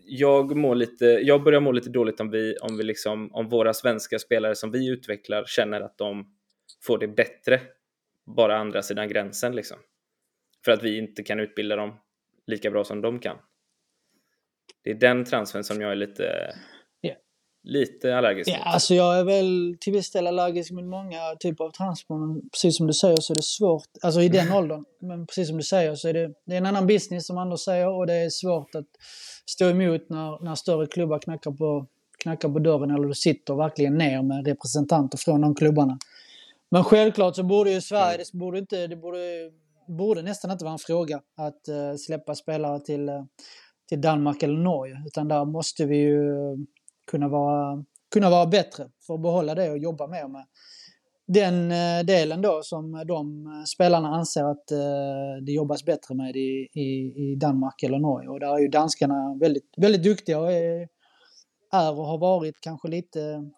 jag, mår lite, jag börjar må lite dåligt om, vi, om, vi liksom, om våra svenska spelare som vi utvecklar känner att de får det bättre bara andra sidan gränsen. Liksom. För att vi inte kan utbilda dem lika bra som de kan. Det är den transfern som jag är lite, yeah. lite allergisk mot. Ja, alltså jag är väl till viss del allergisk mot många typer av transfer. Men precis som du säger så är det svårt, alltså i den åldern. Men precis som du säger så är det, det är en annan business som Anders säger och det är svårt att stå emot när, när större klubbar knackar på, knackar på dörren eller du sitter verkligen ner med representanter från de klubbarna. Men självklart så borde ju Sverige, det borde, inte, det borde, borde nästan inte vara en fråga att uh, släppa spelare till, uh, till Danmark eller Norge. Utan där måste vi ju kunna vara, kunna vara bättre för att behålla det och jobba mer med den eh, delen då som de spelarna anser att eh, det jobbas bättre med i, i, i Danmark eller Norge. Och där är ju danskarna väldigt, väldigt duktiga och är, är och har varit kanske lite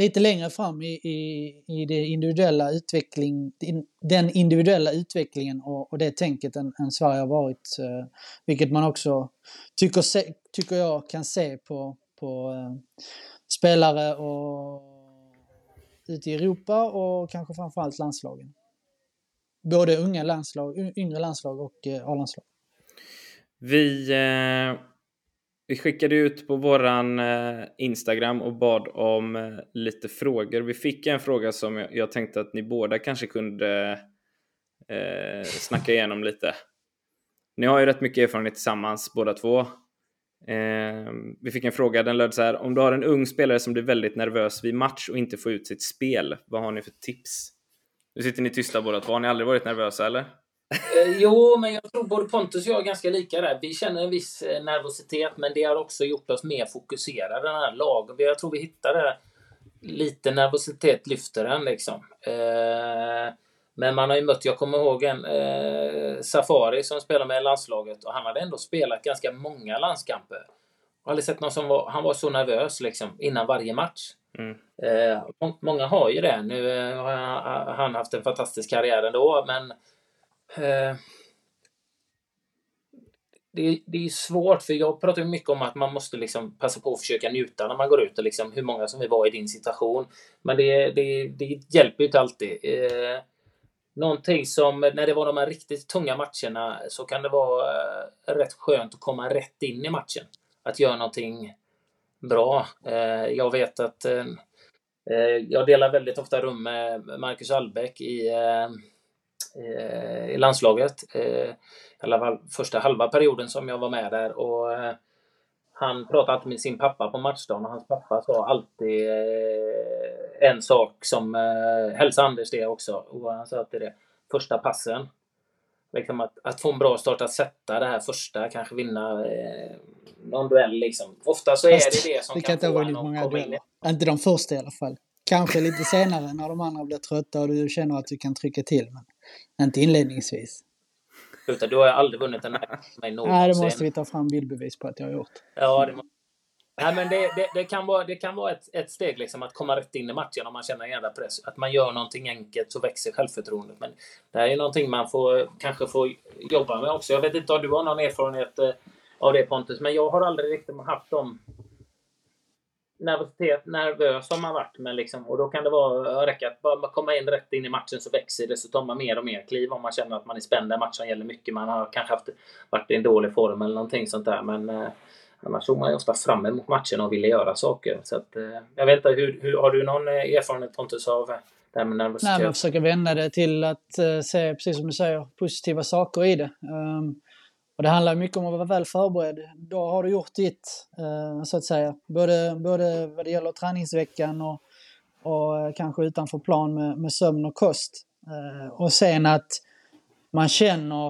lite längre fram i, i, i det individuella utveckling, den individuella utvecklingen och, och det tänket än, än Sverige har varit. Eh, vilket man också tycker, se, tycker jag kan se på, på eh, spelare och, ute i Europa och kanske framförallt landslagen. Både unga landslag, yngre landslag och eh, A-landslag. Vi eh vi skickade ut på våran eh, Instagram och bad om eh, lite frågor. Vi fick en fråga som jag tänkte att ni båda kanske kunde eh, snacka igenom lite. Ni har ju rätt mycket erfarenhet tillsammans båda två. Eh, vi fick en fråga, den löd så här. Om du har en ung spelare som blir väldigt nervös vid match och inte får ut sitt spel, vad har ni för tips? Nu sitter ni tysta båda två. Har ni aldrig varit nervösa eller? Eh, jo, men jag tror både Pontus och jag är ganska lika där. Vi känner en viss eh, nervositet, men det har också gjort oss mer fokuserade, den här lagen. Jag tror vi hittade lite nervositet lyfter den liksom. Eh, men man har ju mött, jag kommer ihåg en eh, Safari som spelar med landslaget och han hade ändå spelat ganska många landskamper. Jag har aldrig sett någon som var, han var så nervös liksom innan varje match. Mm. Eh, många har ju det. Nu har han haft en fantastisk karriär ändå, men Eh, det, det är svårt, för jag pratar mycket om att man måste liksom passa på att försöka njuta när man går ut och liksom hur många som vill vara i din situation. Men det, det, det hjälper ju inte alltid. Eh, någonting som, när det var de här riktigt tunga matcherna, så kan det vara eh, rätt skönt att komma rätt in i matchen. Att göra någonting bra. Eh, jag vet att eh, eh jag delar väldigt ofta rum med Marcus Albeck i eh, i landslaget. Eh, I alla fall första halva perioden som jag var med där. Och eh, han pratade alltid med sin pappa på matchdagen och hans pappa sa alltid en sak som hälsa Anders det också. Och han sa alltid det. Första passen. Liksom att, att få en bra start, att sätta det här första, kanske vinna eh, någon duell liksom. Ofta så är det det som det kan, kan få en att komma in. Inte de första i alla fall. Kanske lite senare när de andra blir trötta och du känner att du kan trycka till. Men inte inledningsvis. Utan du har aldrig vunnit en match. Nej, det måste vi ta fram bildbevis på att jag har gjort. Ja, det måste Nej, men det, det, det, kan vara, det kan vara ett, ett steg liksom att komma rätt in i matchen om man känner en jävla press. Att man gör någonting enkelt så växer självförtroendet. Men det här är någonting man får, kanske får jobba med också. Jag vet inte om du har någon erfarenhet eh, av det Pontus, men jag har aldrig riktigt haft de nervositet, nervös har man varit. Men liksom, och då kan det vara räcka att bara komma in rätt in i matchen så växer det. Så tar man mer och mer kliv om man känner att man är spänd. Matchen gäller mycket. Man har kanske haft, varit i en dålig form eller någonting sånt där. Men eh, annars såg man ju ofta fram emot matchen och ville göra saker. Så att, eh, jag vet inte, hur, hur, har du någon eh, erfarenhet Pontus av eh, det här med nervositet? Nej, men försöka vända det till att eh, se, precis som du säger, positiva saker i det. Um, och det handlar mycket om att vara väl förberedd. Då har du gjort ditt, eh, så att säga. Både, både vad det gäller träningsveckan och, och eh, kanske utanför plan med, med sömn och kost. Eh, och sen att man känner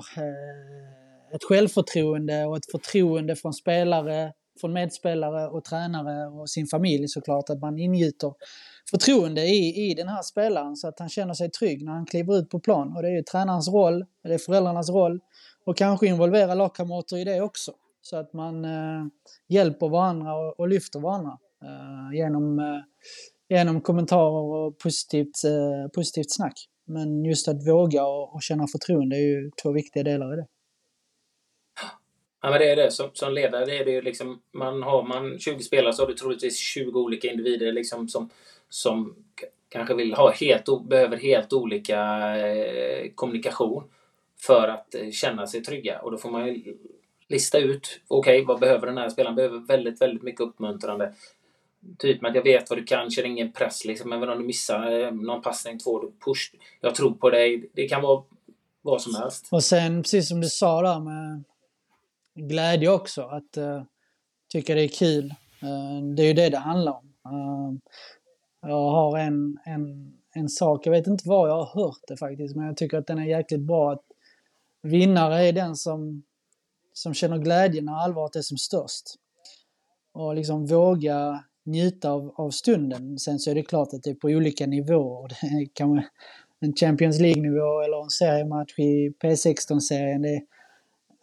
ett självförtroende och ett förtroende från spelare, från medspelare och tränare och sin familj såklart. Att man ingjuter förtroende i, i den här spelaren så att han känner sig trygg när han kliver ut på plan. Och det är ju tränarens roll, det är föräldrarnas roll och kanske involvera lagkamrater i det också. Så att man eh, hjälper varandra och, och lyfter varandra eh, genom, eh, genom kommentarer och positivt, eh, positivt snack. Men just att våga och, och känna förtroende är ju två viktiga delar i det. Ja, men det är det. Som, som ledare det är det ju liksom, man har man 20 spelare så har du troligtvis 20 olika individer liksom som, som kanske vill ha helt, behöver helt olika eh, kommunikation för att eh, känna sig trygga. Och då får man ju lista ut, okej, okay, vad behöver den här spelaren? Behöver väldigt, väldigt mycket uppmuntrande. Typ med att jag vet vad du kan, känner ingen press liksom. Även om du missar eh, någon passning, två, du push. Jag tror på dig. Det kan vara vad som helst. Och sen, precis som du sa där med glädje också, att uh, tycka det är kul. Uh, det är ju det det handlar om. Uh, jag har en, en, en sak, jag vet inte var jag har hört det faktiskt, men jag tycker att den är jäkligt bra. att Vinnare är den som, som känner glädje när allvaret är som störst. Och liksom våga njuta av, av stunden. Sen så är det klart att det är på olika nivåer. Det kan vara en Champions League-nivå eller en seriematch i P16-serien.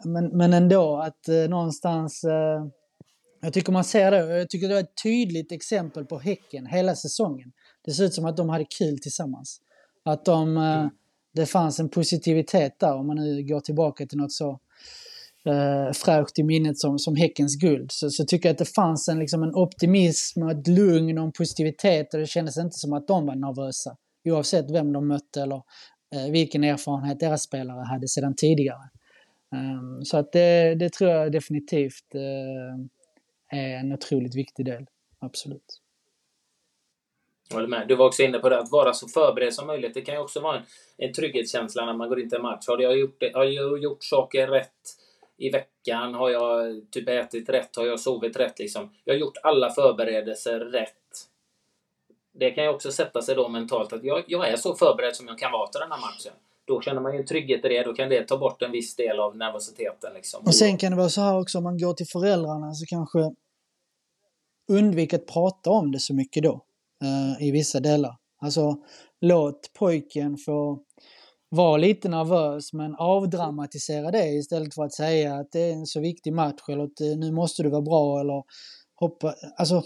Men, men ändå att eh, någonstans eh, jag tycker man ser det. Jag tycker det är ett tydligt exempel på Häcken hela säsongen. Det ser ut som att de hade kul tillsammans. Att de, Eh, mm det fanns en positivitet där om man nu går tillbaka till något så eh, fräscht i minnet som, som Häckens guld. Så, så tycker jag att det fanns en, liksom en optimism och ett lugn och en positivitet och det kändes inte som att de var nervösa. Oavsett vem de mötte eller eh, vilken erfarenhet deras spelare hade sedan tidigare. Um, så att det, det tror jag definitivt uh, är en otroligt viktig del. Absolut. Håller med. Du var också inne på det, att vara så förberedd som möjligt. Det kan ju också vara en, en trygghetskänsla när man går in till en match. Har jag, gjort det, har jag gjort saker rätt i veckan? Har jag typ ätit rätt? Har jag sovit rätt? Liksom? Jag har gjort alla förberedelser rätt. Det kan ju också sätta sig då mentalt att jag, jag är så förberedd som jag kan vara till den här matchen. Då känner man ju en trygghet i det. Då kan det ta bort en viss del av nervositeten. Liksom. Och sen kan det vara så här också, om man går till föräldrarna så kanske undvik att prata om det så mycket då. Uh, I vissa delar. Alltså låt pojken få vara lite nervös men avdramatisera det istället för att säga att det är en så viktig match eller att eh, nu måste du vara bra eller hoppa. Alltså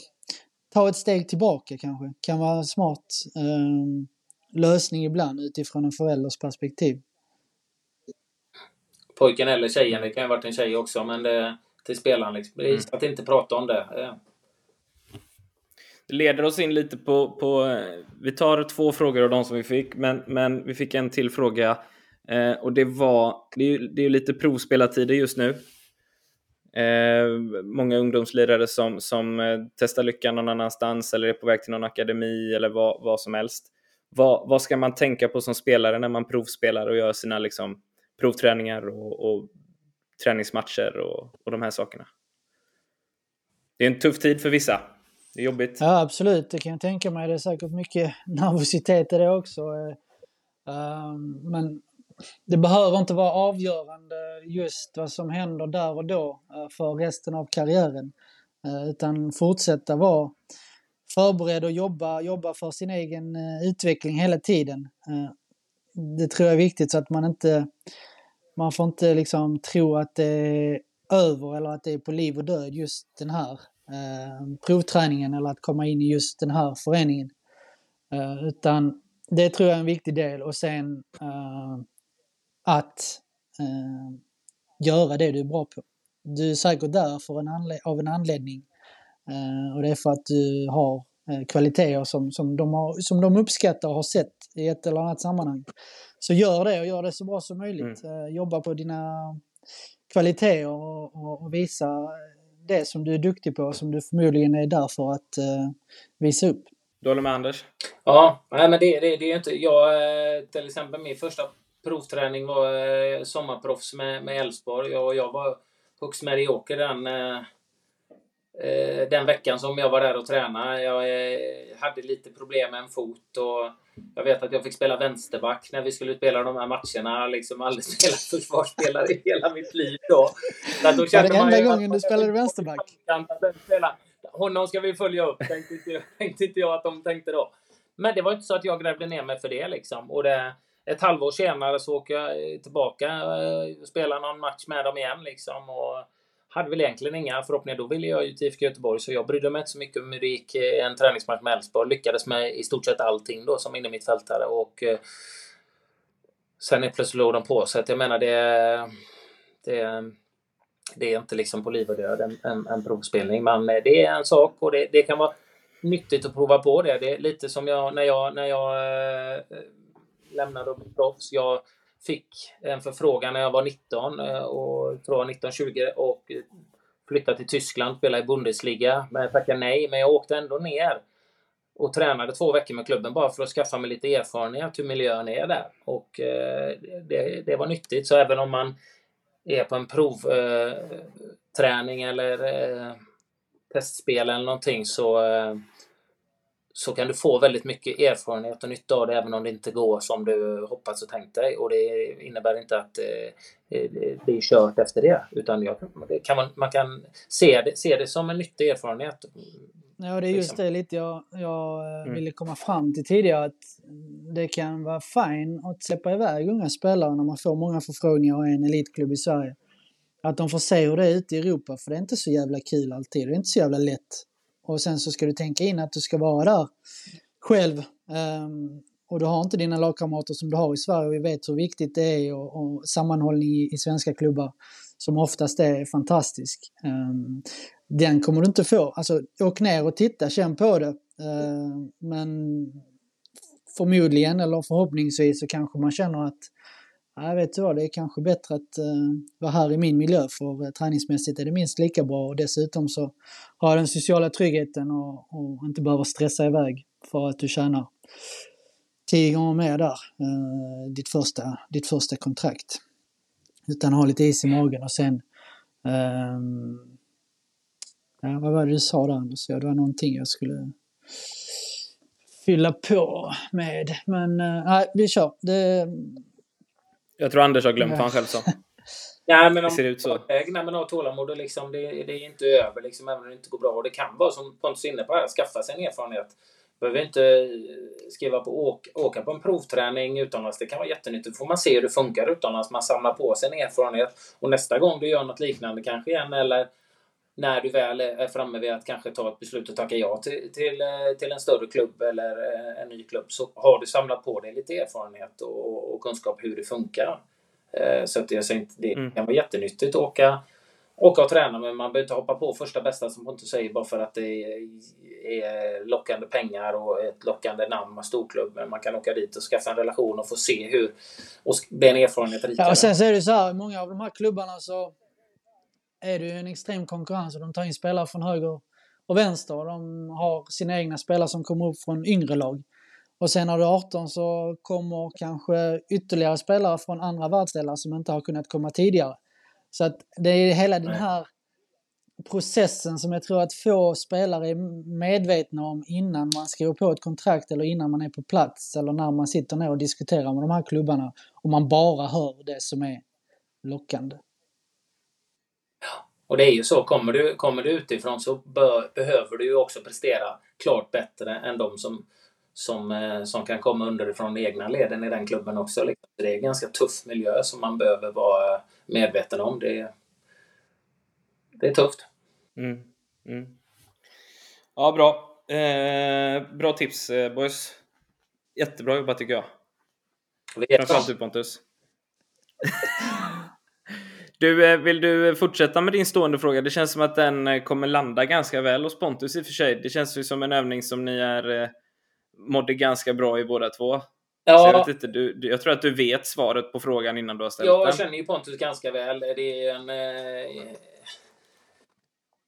ta ett steg tillbaka kanske. Kan vara smart. Um, lösning ibland utifrån en förälders perspektiv. Pojken eller tjejen, det kan ju ha varit en tjej också, men det, till spelaren liksom. Mm. Att inte prata om det. Leder oss in lite på, på, eh, vi tar två frågor av de som vi fick, men, men vi fick en till fråga. Eh, och det var, det är ju det är lite provspelartider just nu. Eh, många ungdomslirare som, som eh, testar lyckan någon annanstans eller är på väg till någon akademi eller vad, vad som helst vad, vad ska man tänka på som spelare när man provspelar och gör sina liksom, provträningar och, och träningsmatcher och, och de här sakerna? Det är en tuff tid för vissa. Det är jobbigt. Ja, absolut. Det kan jag tänka mig. Det är säkert mycket nervositet i det också. Ehm, men det behöver inte vara avgörande just vad som händer där och då eh, för resten av karriären. Eh, utan fortsätta vara förberedd och jobba, jobba för sin egen eh, utveckling hela tiden. Det tror jag är viktigt så att man inte, man får inte liksom tro att det är över eller att det är på liv och död just den här provträningen eller att komma in i just den här föreningen. utan det tror jag är en viktig del och sen att göra det du är bra på. Du är säkert där för en av en anledning Eh, och det är för att du har eh, kvaliteter som, som, de har, som de uppskattar och har sett i ett eller annat sammanhang. Så gör det och gör det så bra som möjligt. Mm. Eh, jobba på dina kvaliteter och, och, och, visa det som du är duktig på som du förmodligen är där för att uh, visa upp. Du håller med Anders? Ja, nej, men det, det, det är inte... Jag, till exempel min första provträning var sommarproffs med Elfsborg. Jag, jag var högst medioker den Eh, den veckan som jag var där och tränade. Jag eh, hade lite problem med en fot och jag vet att jag fick spela vänsterback när vi skulle spela de här matcherna. Liksom aldrig spelat försvarsspelare i hela mitt liv då. Så då var det enda gången du spelade vänsterback? Honom ska vi följa upp, tänkte inte, tänkte inte jag att de tänkte då. Men det var inte så att jag grävde ner mig för det liksom. Och det, ett halvår senare så åker jag tillbaka och spelar någon match med dem igen liksom. Och hade väl egentligen inga förhoppningar. Då ville jag ju till IFK Göteborg så jag brydde mig inte så mycket om hur det gick eh, en träningsmatch med Elfsborg. Lyckades med i stort sett allting då som innermittfältare och eh, sen är plötsligt låg de på. sig. jag menar det, det, det är inte liksom på liv och död en, en, en provspelning. Men eh, det är en sak och det, det kan vara nyttigt att prova på det. Det är lite som jag när jag, när jag eh, lämnade och blev proffs. Jag fick en förfrågan när jag var 19 eh, och tror 19-20 och flyttade till Tyskland, spelade i Bundesliga. Men jag tackade nej, men jag åkte ändå ner och tränade två veckor med klubben bara för att skaffa mig lite erfarenhet hur miljön är där. Och eh, det, det, var nyttigt. Så även om man är på en provträning eh, eller eh, testspel eller någonting så, eh, så kan du få väldigt mycket erfarenhet och nytta av det även om det inte går som du hoppats och tänkt dig. Och det innebär inte att eh, det är kört efter det. Utan jag, det kan man, man kan se det, se det som en nyttig erfarenhet. Ja, det är just liksom. det lite jag, jag eh, mm. ville komma fram till tidigare. Att det kan vara fine att släppa iväg unga spelare när man får många förfrågningar och en elitklubb i Sverige. Att de får se hur det är ute i Europa, för det är inte så jävla kul alltid. Det är inte så jävla lätt. Och sen så ska du tänka in att du ska vara där själv. Um, och du har inte dina lagkamrater som du har i Sverige. och Vi vet hur viktigt det är och, och sammanhållning i, i, svenska klubbar som oftast är fantastisk. Um, den kommer du inte få. Alltså åk ner och titta, känn på det. Uh, men förmodligen eller förhoppningsvis så kanske man känner att jag vet du vad, det är kanske bättre att uh, vara här i min miljö för uh, träningsmässigt är det minst lika bra och dessutom så har jag den sociala tryggheten och, och inte behöver stressa iväg för att du tjänar tio gånger mer där, uh, ditt, första, ditt första kontrakt. Utan ha lite is i magen och sen ehm, Ja, vad var det du sa där Anders? Ja, det var någonting jag skulle fylla på med. Men nej, vi kör. Det... Jag tror Anders har glömt vad han själv sa. Nej, men om, det ser ut så. Nej, men ha tålamod och liksom, det, det är inte över liksom, även om det inte går bra. Och det kan vara som Pontus är inne på, här, skaffa sig en erfarenhet. Behöver inte eh, skriva på åk, åka på en provträning utomlands. Det kan vara jättenyttigt. får man se hur det funkar utomlands. Man samlar på sig en erfarenhet. Och nästa gång du gör något liknande kanske igen eller när du väl är framme vid att kanske ta ett beslut och tacka ja till, till, eh, till en större klubb eller eh, en ny klubb så har du samlat på dig lite erfarenhet och, och kunskap hur det funkar. Eh, så att jag säger det mm. kan vara jättenyttigt att åka, åka och träna men man behöver inte hoppa på första bästa som Pontus säger bara för att det är, lockande pengar och ett lockande namn med storklubb. Men man kan åka dit och skaffa en relation och få se hur och bli en erfarenhet rikare. Ja, och sen så är det så här, många av de här klubbarna så är det ju en extrem konkurrens och de tar in spelare från höger och vänster. Och de har sina egna spelare som kommer upp från yngre lag. Och sen när du är 18 så kommer kanske ytterligare spelare från andra världsdelar som inte har kunnat komma tidigare. Så att det är hela den här processen som jag tror att få spelare är medvetna om innan man skriver på ett kontrakt eller innan man är på plats eller när man sitter ner och diskuterar med de här klubbarna och man bara hör det som är lockande. Och det är ju så, kommer du, kommer du utifrån så bör, behöver du ju också prestera klart bättre än de som, som, eh, som kan komma underifrån egna leden i den klubben också. Liksom. Det är en ganska tuff miljö som man behöver vara medveten om. Det, det är tufft. Mm. Mm. Ja, bra. Eh, bra tips eh, boys. Jättebra jobbat tycker jag. Framförallt du Pontus. Du, eh, vill du fortsätta med din stående fråga? Det känns som att den eh, kommer landa ganska väl hos Pontus i och för sig. Det känns ju som en övning som ni är eh, mådde ganska bra i båda två. Ja. jag, inte, du, jag tror att du vet svaret på frågan innan du har ställt ja, den. Jag känner ju Pontus ganska väl. Det är en,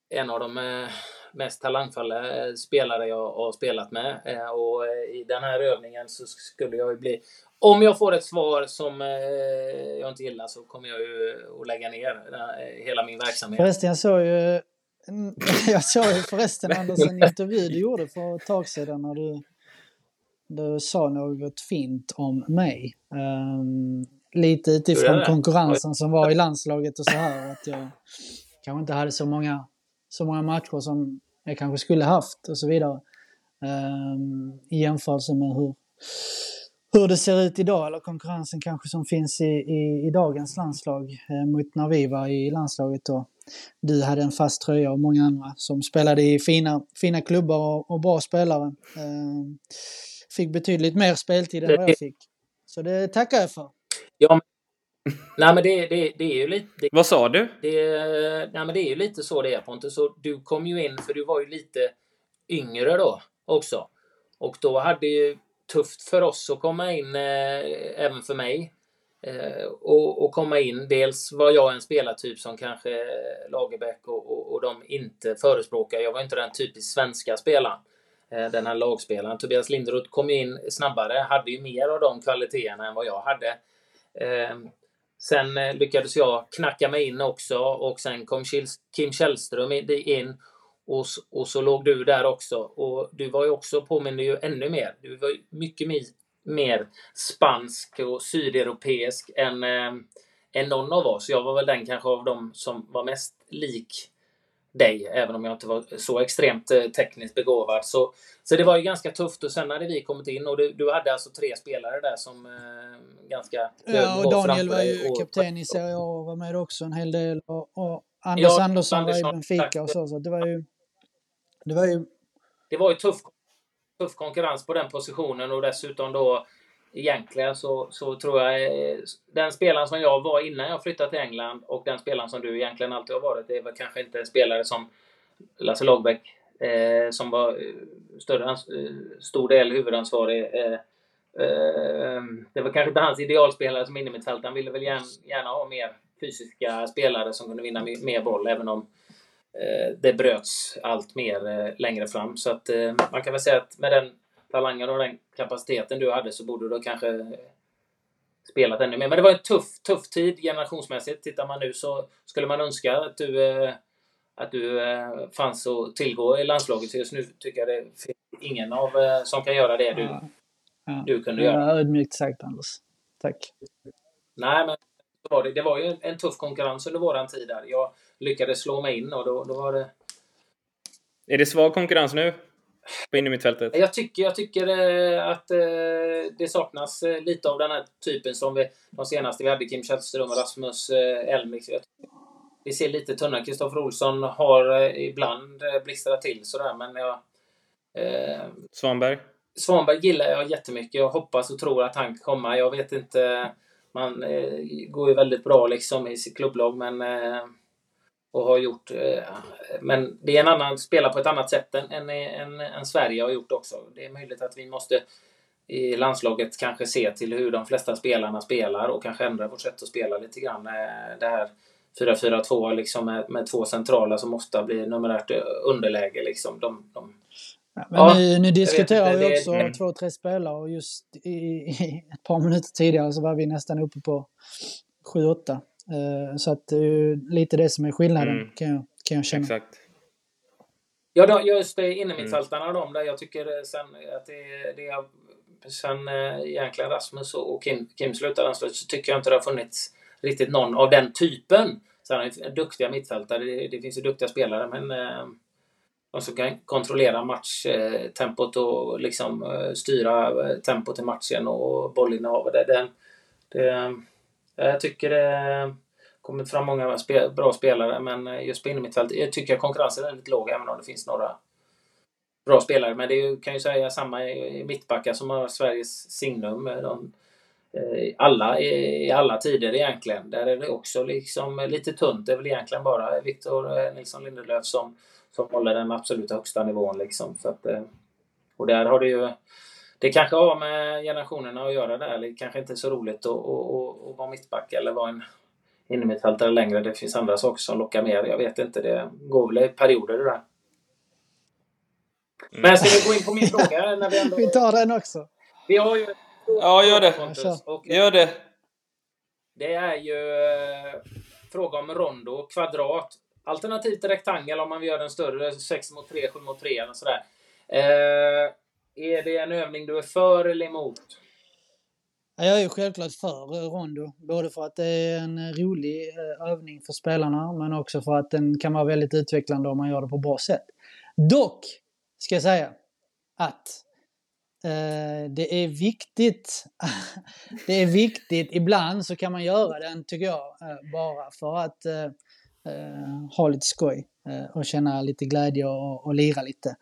en av de mest talangfulla spelare jag har spelat med. Och i den här övningen så skulle jag ju bli om jag får ett svar som eh, jag inte gillar så kommer jag ju att lägga ner eh, hela min verksamhet. Förresten, jag såg ju, jag såg ju förresten Anders en intervju du gjorde för ett tag sedan när du, du sa något fint om mig. Um, lite utifrån konkurrensen som var i landslaget och så här. Att jag kanske inte hade så många, så många matcher som jag kanske skulle haft och så vidare. Um, I jämförelse med hur hur det ser ut idag, eller konkurrensen kanske som finns i, i, i dagens landslag eh, mot när vi var i landslaget och du hade en fast tröja och många andra som spelade i fina, fina klubbar och, och bra spelare. Eh, fick betydligt mer speltid än vad jag fick. Så det tackar jag för. Ja, nej men det, det, det är ju lite... Det, Vad sa du? Det, nej, men det är ju lite så det är Pontus. Så du kom ju in, för du var ju lite yngre då också. Och då hade ju tufft för oss att komma in, eh, även för mig. Eh, och, och, komma in. Dels var jag en spelartyp som kanske Lagerbäck och, och, och de inte förespråkar. Jag var inte den typiskt svenska spelaren. Eh, den här lagspelaren. Tobias Linderoth kom in snabbare, hade ju mer av de kvaliteterna än vad jag hade. Sen eh, lyckades jag knacka mig in också och sen kom Kim Källström in och, och så låg du där också. Och du var ju också, påminner ju ännu mer. Du var ju mycket mer spansk och sydeuropeisk än, eh, än någon av oss. Jag var väl den kanske av dem som var mest lik dig, även om jag inte var så extremt eh, tekniskt begåvad. Så, så det var ju ganska tufft och sen hade vi kommit in och du, du hade alltså tre spelare där som eh, ganska Ja, och Daniel var ju och, kapten i Serie A och var med också en hel del och, och Anders ja, Andersson, Andersson var i Benfica och så, så det var ju det var ju... Det var ju tuff, tuff konkurrens på den positionen och dessutom då egentligen så, så tror jag eh, den spelaren som jag var innan jag flyttade till England och den spelaren som du egentligen alltid har varit, det är väl kanske inte en spelare som Lasse Lagerbäck eh, som var eh, större, eh, stor del huvudansvarig. Eh, eh, det var kanske inte hans idealspelare som innermittfältare. Han ville väl gärna, gärna ha mer fysiska spelare som kunde vinna mer boll, även om det bröts allt mer längre fram. Så att man kan väl säga att med den talangen och den kapaciteten du hade så borde du kanske spelat ännu mer. Men det var en tuff, tuff tid generationsmässigt. Tittar man nu så skulle man önska att du, eh, att du eh, fanns att tillgå i landslaget. Så just nu tycker jag det finns ingen av eh, som kan göra det du, ja. Ja. du kunde göra. Ja, ödmjukt sagt Anders. Tack. Nej, men det var, det, det var ju en tuff konkurrens under våran tid där. Jag lyckades slå mig in och då, då var det... Är det svag konkurrens nu? På innermittfältet? Jag tycker, jag tycker eh, att eh, det saknas eh, lite av den här typen som vi, de senaste vi hade, Kim Källström och Rasmus Elmix. Vi ser lite tunna. Kristoffer Olsson har ibland blixtrat till sådär, men jag... Eh, Svanberg? Svanberg gillar jag jättemycket. Jag hoppas och tror att han kan komma. Jag vet inte. Man eh, går ju väldigt bra liksom i sitt klubblag, men eh, och har gjort. Eh, men det är en annan, spelar på ett annat sätt än, än, än, än Sverige har gjort också. Det är möjligt att vi måste i landslaget kanske se till hur de flesta spelarna spelar och kanske ändra vårt sätt att spela lite grann. Eh, det här 4-4-2 liksom med, med två centrala som ofta blir numerärt underläge. Liksom. De, de, ja, men ja, nu, nu diskuterar vi också det, två, tre spelare och just i, i, ett par minuter tidigare så var vi nästan uppe på 7-8. Eh, så att det är lite det som är skillnaden mm. kan, jag, kan jag känna. Exakt. Ja, då, just det, innermittfältarna mm. de där. Jag tycker eh, sen att det, det är sen eh, egentligen Rasmus och Kim, Kim slutade ansluta så tycker jag inte det har funnits riktigt någon av den typen. Sen är det duktiga mittfältare, det, det, finns ju duktiga spelare men de som kan kontrollera matchtempot och liksom styra tempot i matchen och bollinnehav. Det, det, det, Eh, jag tycker det har kommit fram många bra spelare, men eh, just på innermittfältet eh, jag tycker jag konkurrensen är lite låg, även om det finns några bra spelare. Men det kan ju säga samma i mittbackar som har Sveriges signum. De, alla, i alla tider egentligen. Där är det också liksom lite tunt. Det är väl egentligen bara Victor Nilsson Lindelöf som, som håller den absolut högsta nivån. Liksom. Så att, och där har det ju det kanske har med generationerna att göra där. Det kanske inte är så roligt att, att, att vara mittback eller vara en innermittfältare längre. Det finns andra saker som lockar mer. Jag vet inte. Det går väl i perioder det där. Mm. Men ska vi gå in på min fråga? När vi, ändå... vi tar den också. Vi har ju... Ja, gör det. Och gör det. Det är ju eh, fråga om rondo, kvadrat, alternativt rektangel om man vill göra den större, 6 mot 3, 7 mot 3 eller sådär. Eh, är det en övning du är för eller emot? Jag är självklart för eh, rondo, både för att det är en eh, rolig eh, övning för spelarna, men också för att den kan vara väldigt utvecklande om man gör det på bra sätt. Dock, ska jag säga, att eh, det är viktigt. det är viktigt. Ibland så kan man göra den, tycker jag, bara för att eh, ha lite skoj och känna lite glädje och, och lira lite.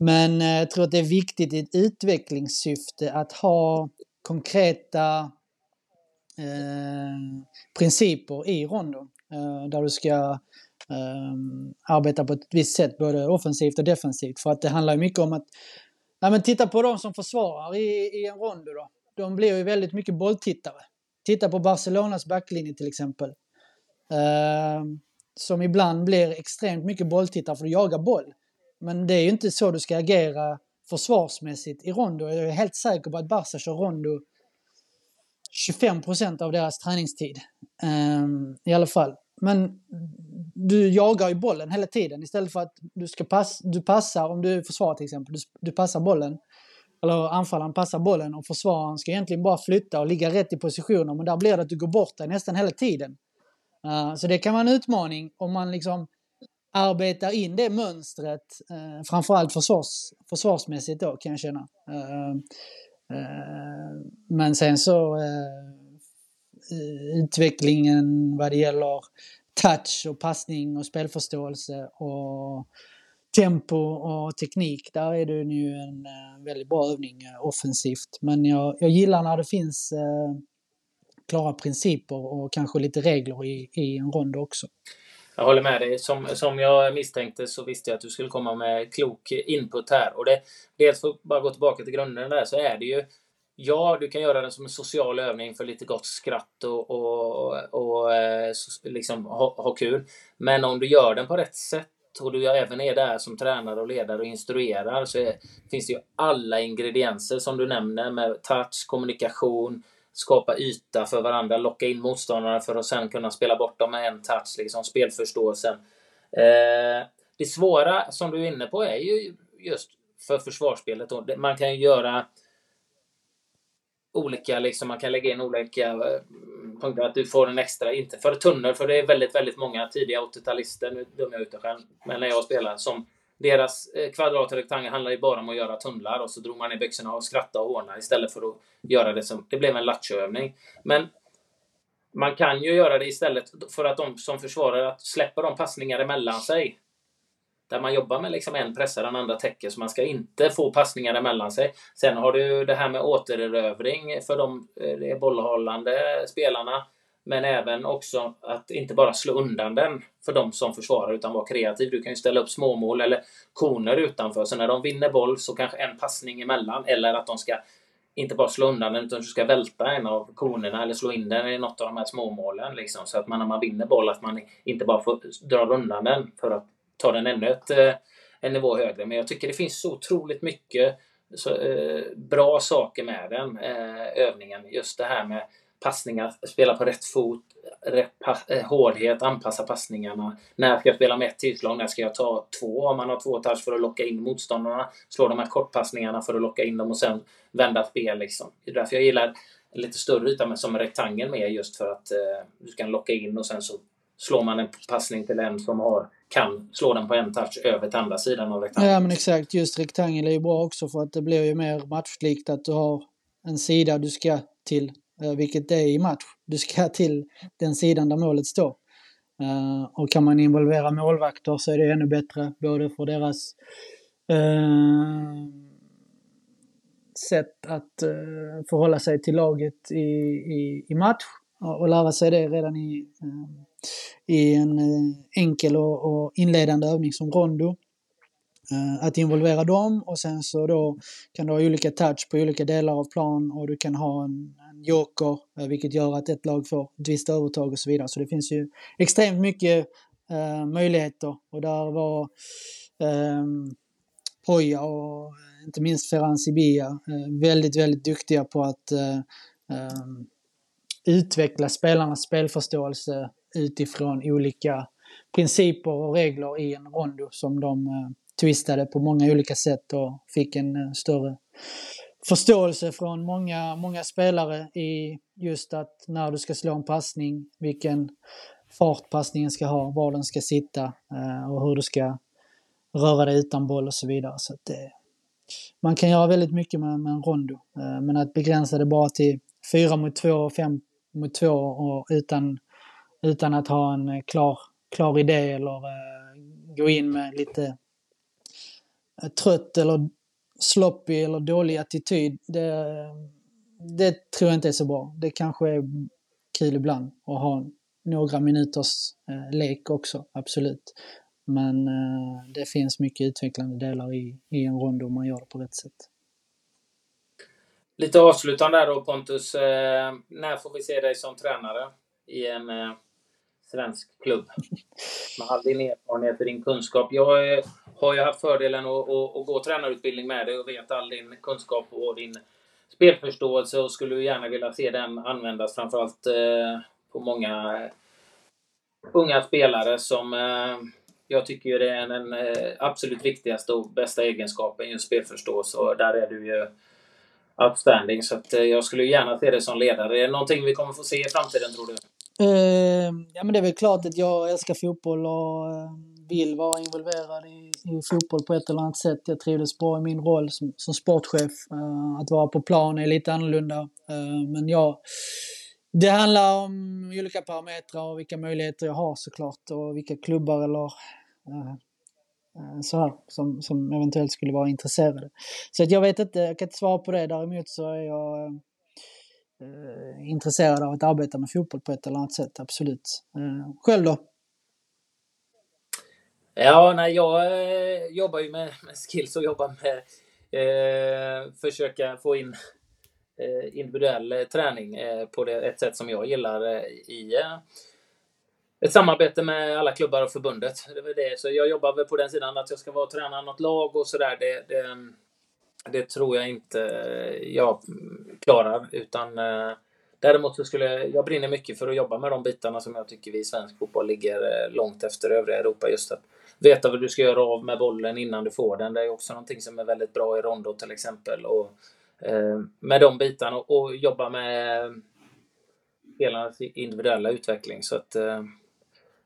Men eh, jag tror att det är viktigt i ett utvecklingssyfte att ha konkreta eh, principer i ronden. Eh, där du ska ehm, arbeta på ett visst sätt, både offensivt och defensivt. För att det handlar mycket om att Ja, men titta på de som försvarar i, i en rondo då. De blir ju väldigt mycket bolltittare. Titta på Barcelonas backlinje till exempel. Ehm, som ibland blir extremt mycket bolltittare för att jaga boll. Men det är ju inte så du ska agera försvarsmässigt i rondo. Jag är helt säker på att Barca kör rondo 25 procent av deras träningstid. Um, I alla fall. Men du jagar ju bollen hela tiden istället för att du ska pass, du passar, om du försvarar till exempel, du, du passar bollen. Eller anfallaren passar bollen och försvararen ska egentligen bara flytta och ligga rätt i positioner men där blir det att du går bort dig nästan hela tiden. Uh, så det kan vara en utmaning om man liksom arbetar in det mönstret, eh, framförallt försvars, försvarsmässigt då kan jag känna. Uh, men sen så eh, utvecklingen vad det gäller touch och passning och spelförståelse och tempo och teknik. Där är det ju en väldigt bra övning offensivt. Men jag, jag gillar när det finns klara principer och kanske lite regler i, i en rond också. Jag håller med dig. Som, som jag misstänkte så visste jag att du skulle komma med klok input här. Och det, dels för att bara gå tillbaka till grunden där så är det ju Ja, du kan göra den som en social övning för lite gott skratt och, och, och eh, liksom ha, ha kul. Men om du gör den på rätt sätt och du även är där som tränare och ledare och instruerar så är, finns det ju alla ingredienser som du nämner med touch, kommunikation, skapa yta för varandra, locka in motståndarna för att sen kunna spela bort dem med en touch, liksom spelförståelsen. Eh, det svåra som du är inne på är ju just för försvarsspelet. Då. Man kan ju göra olika, liksom, man kan lägga in olika eh, punkter. Att du får en extra, inte för tunnel, för det är väldigt, väldigt många tidiga 80-talister, nu dömer jag ut det själv, men när jag spelar, som deras eh, kvadrat och rektangel handlar ju bara om att göra tunnlar och så drog man i byxorna och skrattade och hånade istället för att göra det som, det blev en lattjoövning. Men man kan ju göra det istället för att de som försvarar att släppa de passningar emellan sig. Där man jobbar med liksom en pressar, den andra täcker, så man ska inte få passningar emellan sig. Sen har du det här med återerövring för de eh, bollhållande spelarna. Men även också att inte bara slå undan den för de som försvarar utan vara kreativ. Du kan ju ställa upp småmål eller koner utanför. Så när de vinner boll så kanske en passning emellan eller att de ska inte bara slå undan den utan du ska välta en av konerna eller slå in den i något av de här småmålen. Liksom. Så att man när man vinner boll att man inte bara får dra undan den för att ta den ännu ett, eh, en nivå högre. Men jag tycker det finns så otroligt mycket så, eh, bra saker med den eh, övningen. Just det här med passningar, spela på rätt fot, rätt eh, hårdhet, anpassa passningarna. När ska jag spela med ett tillslag? När ska jag ta två? Om man har två touch för att locka in motståndarna. Slå de här kortpassningarna för att locka in dem och sen vända spel. Liksom. Det är därför jag gillar en lite större yta men som en rektangel med just för att eh, du kan locka in och sen så slår man en passning till en som har kan slå den på en touch över till andra sidan av rektangeln. Ja men exakt, just rektangel är ju bra också för att det blir ju mer matchlikt att du har en sida du ska till, Eh, vilket det är i match. Du ska till den sidan där målet står. Eh, och kan man involvera målvakter så är det ännu bättre, både för deras eh, sätt att förhålla sig till laget i, i, i match och lära sig det redan i i en enkel och, och inledande övning som rondo. Eh, att involvera dem och sen så då kan du ha olika touch på olika delar av plan och du kan ha en, en joker eh, vilket gör att ett lag får ett visst övertag och så vidare. Så det finns ju extremt mycket eh, möjligheter och där var eh, Poja och eh, inte minst Ferran Sibia eh, väldigt, väldigt duktiga på att eh, ehm, utveckla spelarnas spelförståelse utifrån olika principer och regler i en rondo som de eh, twistade på många olika sätt och fick en eh, större förståelse från många, många spelare i just att när du ska slå en passning, vilken fart passningen ska ha, var den ska sitta eh, och hur du ska röra dig utan boll och så vidare. Så det, man kan göra väldigt mycket med, med en rondo. Eh, men att begränsa det bara till fyra mot två och fem mot två och utan, utan att ha en klar, klar idé eller gå in med lite trött eller sloppy eller dålig attityd. Det, det tror jag inte är så bra. Det kanske är kul ibland att ha några minuters eh, lek också, absolut. Men eh, det finns mycket utvecklande delar i, i en rond om man gör det på rätt sätt. Lite avslutande där då Pontus. Eh, när får vi se dig som tränare i en eh, svensk klubb? Med all din erfarenhet och din kunskap. Jag eh, har jag haft fördelen att, att, att gå tränarutbildning med dig och vet all din kunskap och din spelförståelse och skulle gärna vilja se den användas framförallt eh, på många unga spelare som eh, jag tycker det är den eh, absolut viktigaste och bästa egenskapen, just spelförståelse. Och där är du ju outstanding. Så att, eh, jag skulle gärna se dig som ledare. Är det någonting vi kommer få se i framtiden tror du? Uh, ja men det är väl klart att jag älskar fotboll och uh, vill vara involverad i, i, fotboll på ett eller annat sätt. Jag trivdes bra i min roll som, som sportchef. Uh, att vara på plan är lite annorlunda. Eh, men ja, det handlar om olika parametrar och vilka möjligheter jag har såklart och vilka klubbar eller eh, så här, som, som eventuellt skulle vara intresserade. Så att jag vet inte, jag kan inte svara på det. Däremot så är jag eh, intresserad av att arbeta med fotboll på ett eller annat sätt, absolut. Eh, själv då? Ja, nej, jag eh, jobbar ju med, med skills och jobbar med eh, försöka få in eh, individuell eh, träning eh, på det, ett sätt som jag gillar eh, i ett samarbete med alla klubbar och förbundet. Det var det. Så jag jobbar väl på den sidan att jag ska vara och träna något lag och sådär. Det, det, det, tror jag inte jag klarar. Utan eh, däremot så skulle jag brinner mycket för att jobba med de bitarna som jag tycker vi i svensk fotboll ligger långt efter övriga Europa. Just att veta vad du ska göra av med bollen innan du får den. Det är också någonting som är väldigt bra i rondo till exempel. Och, eh, med de bitarna och, och jobba med spelarnas individuella utveckling. Så att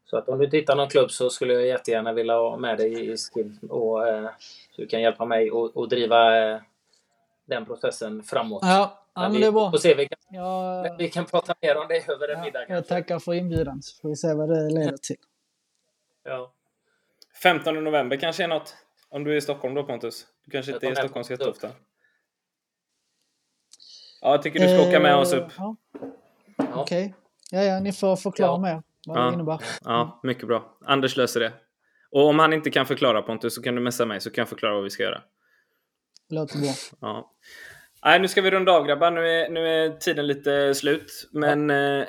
så att om du tittar någon klubb så skulle jag jättegärna vilja ha med dig i Skills och eh, så du kan hjälpa mig att driva eh, den processen framåt. Ja, ja men, men det är bra. Får se, vi, kan, ja, vi kan prata mer om det över en ja, middag. Kanske. Jag tackar för inbjudan så får vi se vad det leder till. Ja. 15 november kanske är något? Om du är i Stockholm då Pontus? Du kanske inte är i Stockholm så jätteofta? Ja, jag tycker du ska åka med oss upp. Ja. Okej. Okay. Ja, ja, ni får förklara ja. mer vad ja. det innebär. Ja, mycket bra. Anders löser det. Och om han inte kan förklara Pontus så kan du messa mig så kan jag förklara vad vi ska göra. Låter bra. Ja. Nej, nu ska vi runda av grabbar. Nu är, nu är tiden lite slut. Men ja. eh,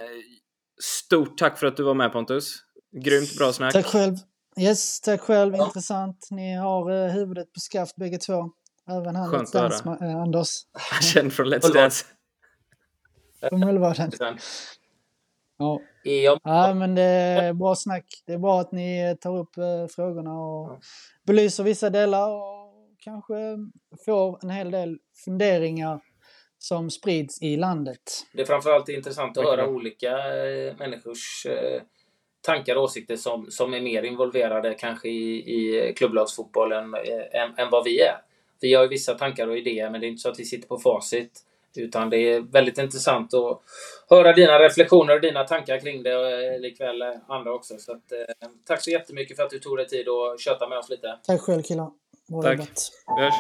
stort tack för att du var med Pontus. Grymt bra snack. Tack själv. Yes, tack själv. Ja. Intressant. Ni har eh, huvudet på skaft bägge två. Även han Let's Dance, äh, Anders. Känd från Let's Dance. Från Mullvaden. Ja. ja, men det är bra snack. Det är bra att ni tar upp eh, frågorna och ja. belyser vissa delar och kanske får en hel del funderingar som sprids i landet. Det är framförallt intressant att höra olika eh, människors eh, tankar och åsikter som, som är mer involverade kanske i, i klubblagsfotbollen eh, än, än vad vi är. Vi har ju vissa tankar och idéer, men det är inte så att vi sitter på facit. Utan det är väldigt intressant att höra dina reflektioner och dina tankar kring det, eh, likväl eh, andra också. Så att, eh, tack så jättemycket för att du tog dig tid att köta med oss lite. Tack själv killar. Bra tack. jobbat. Vi hörs.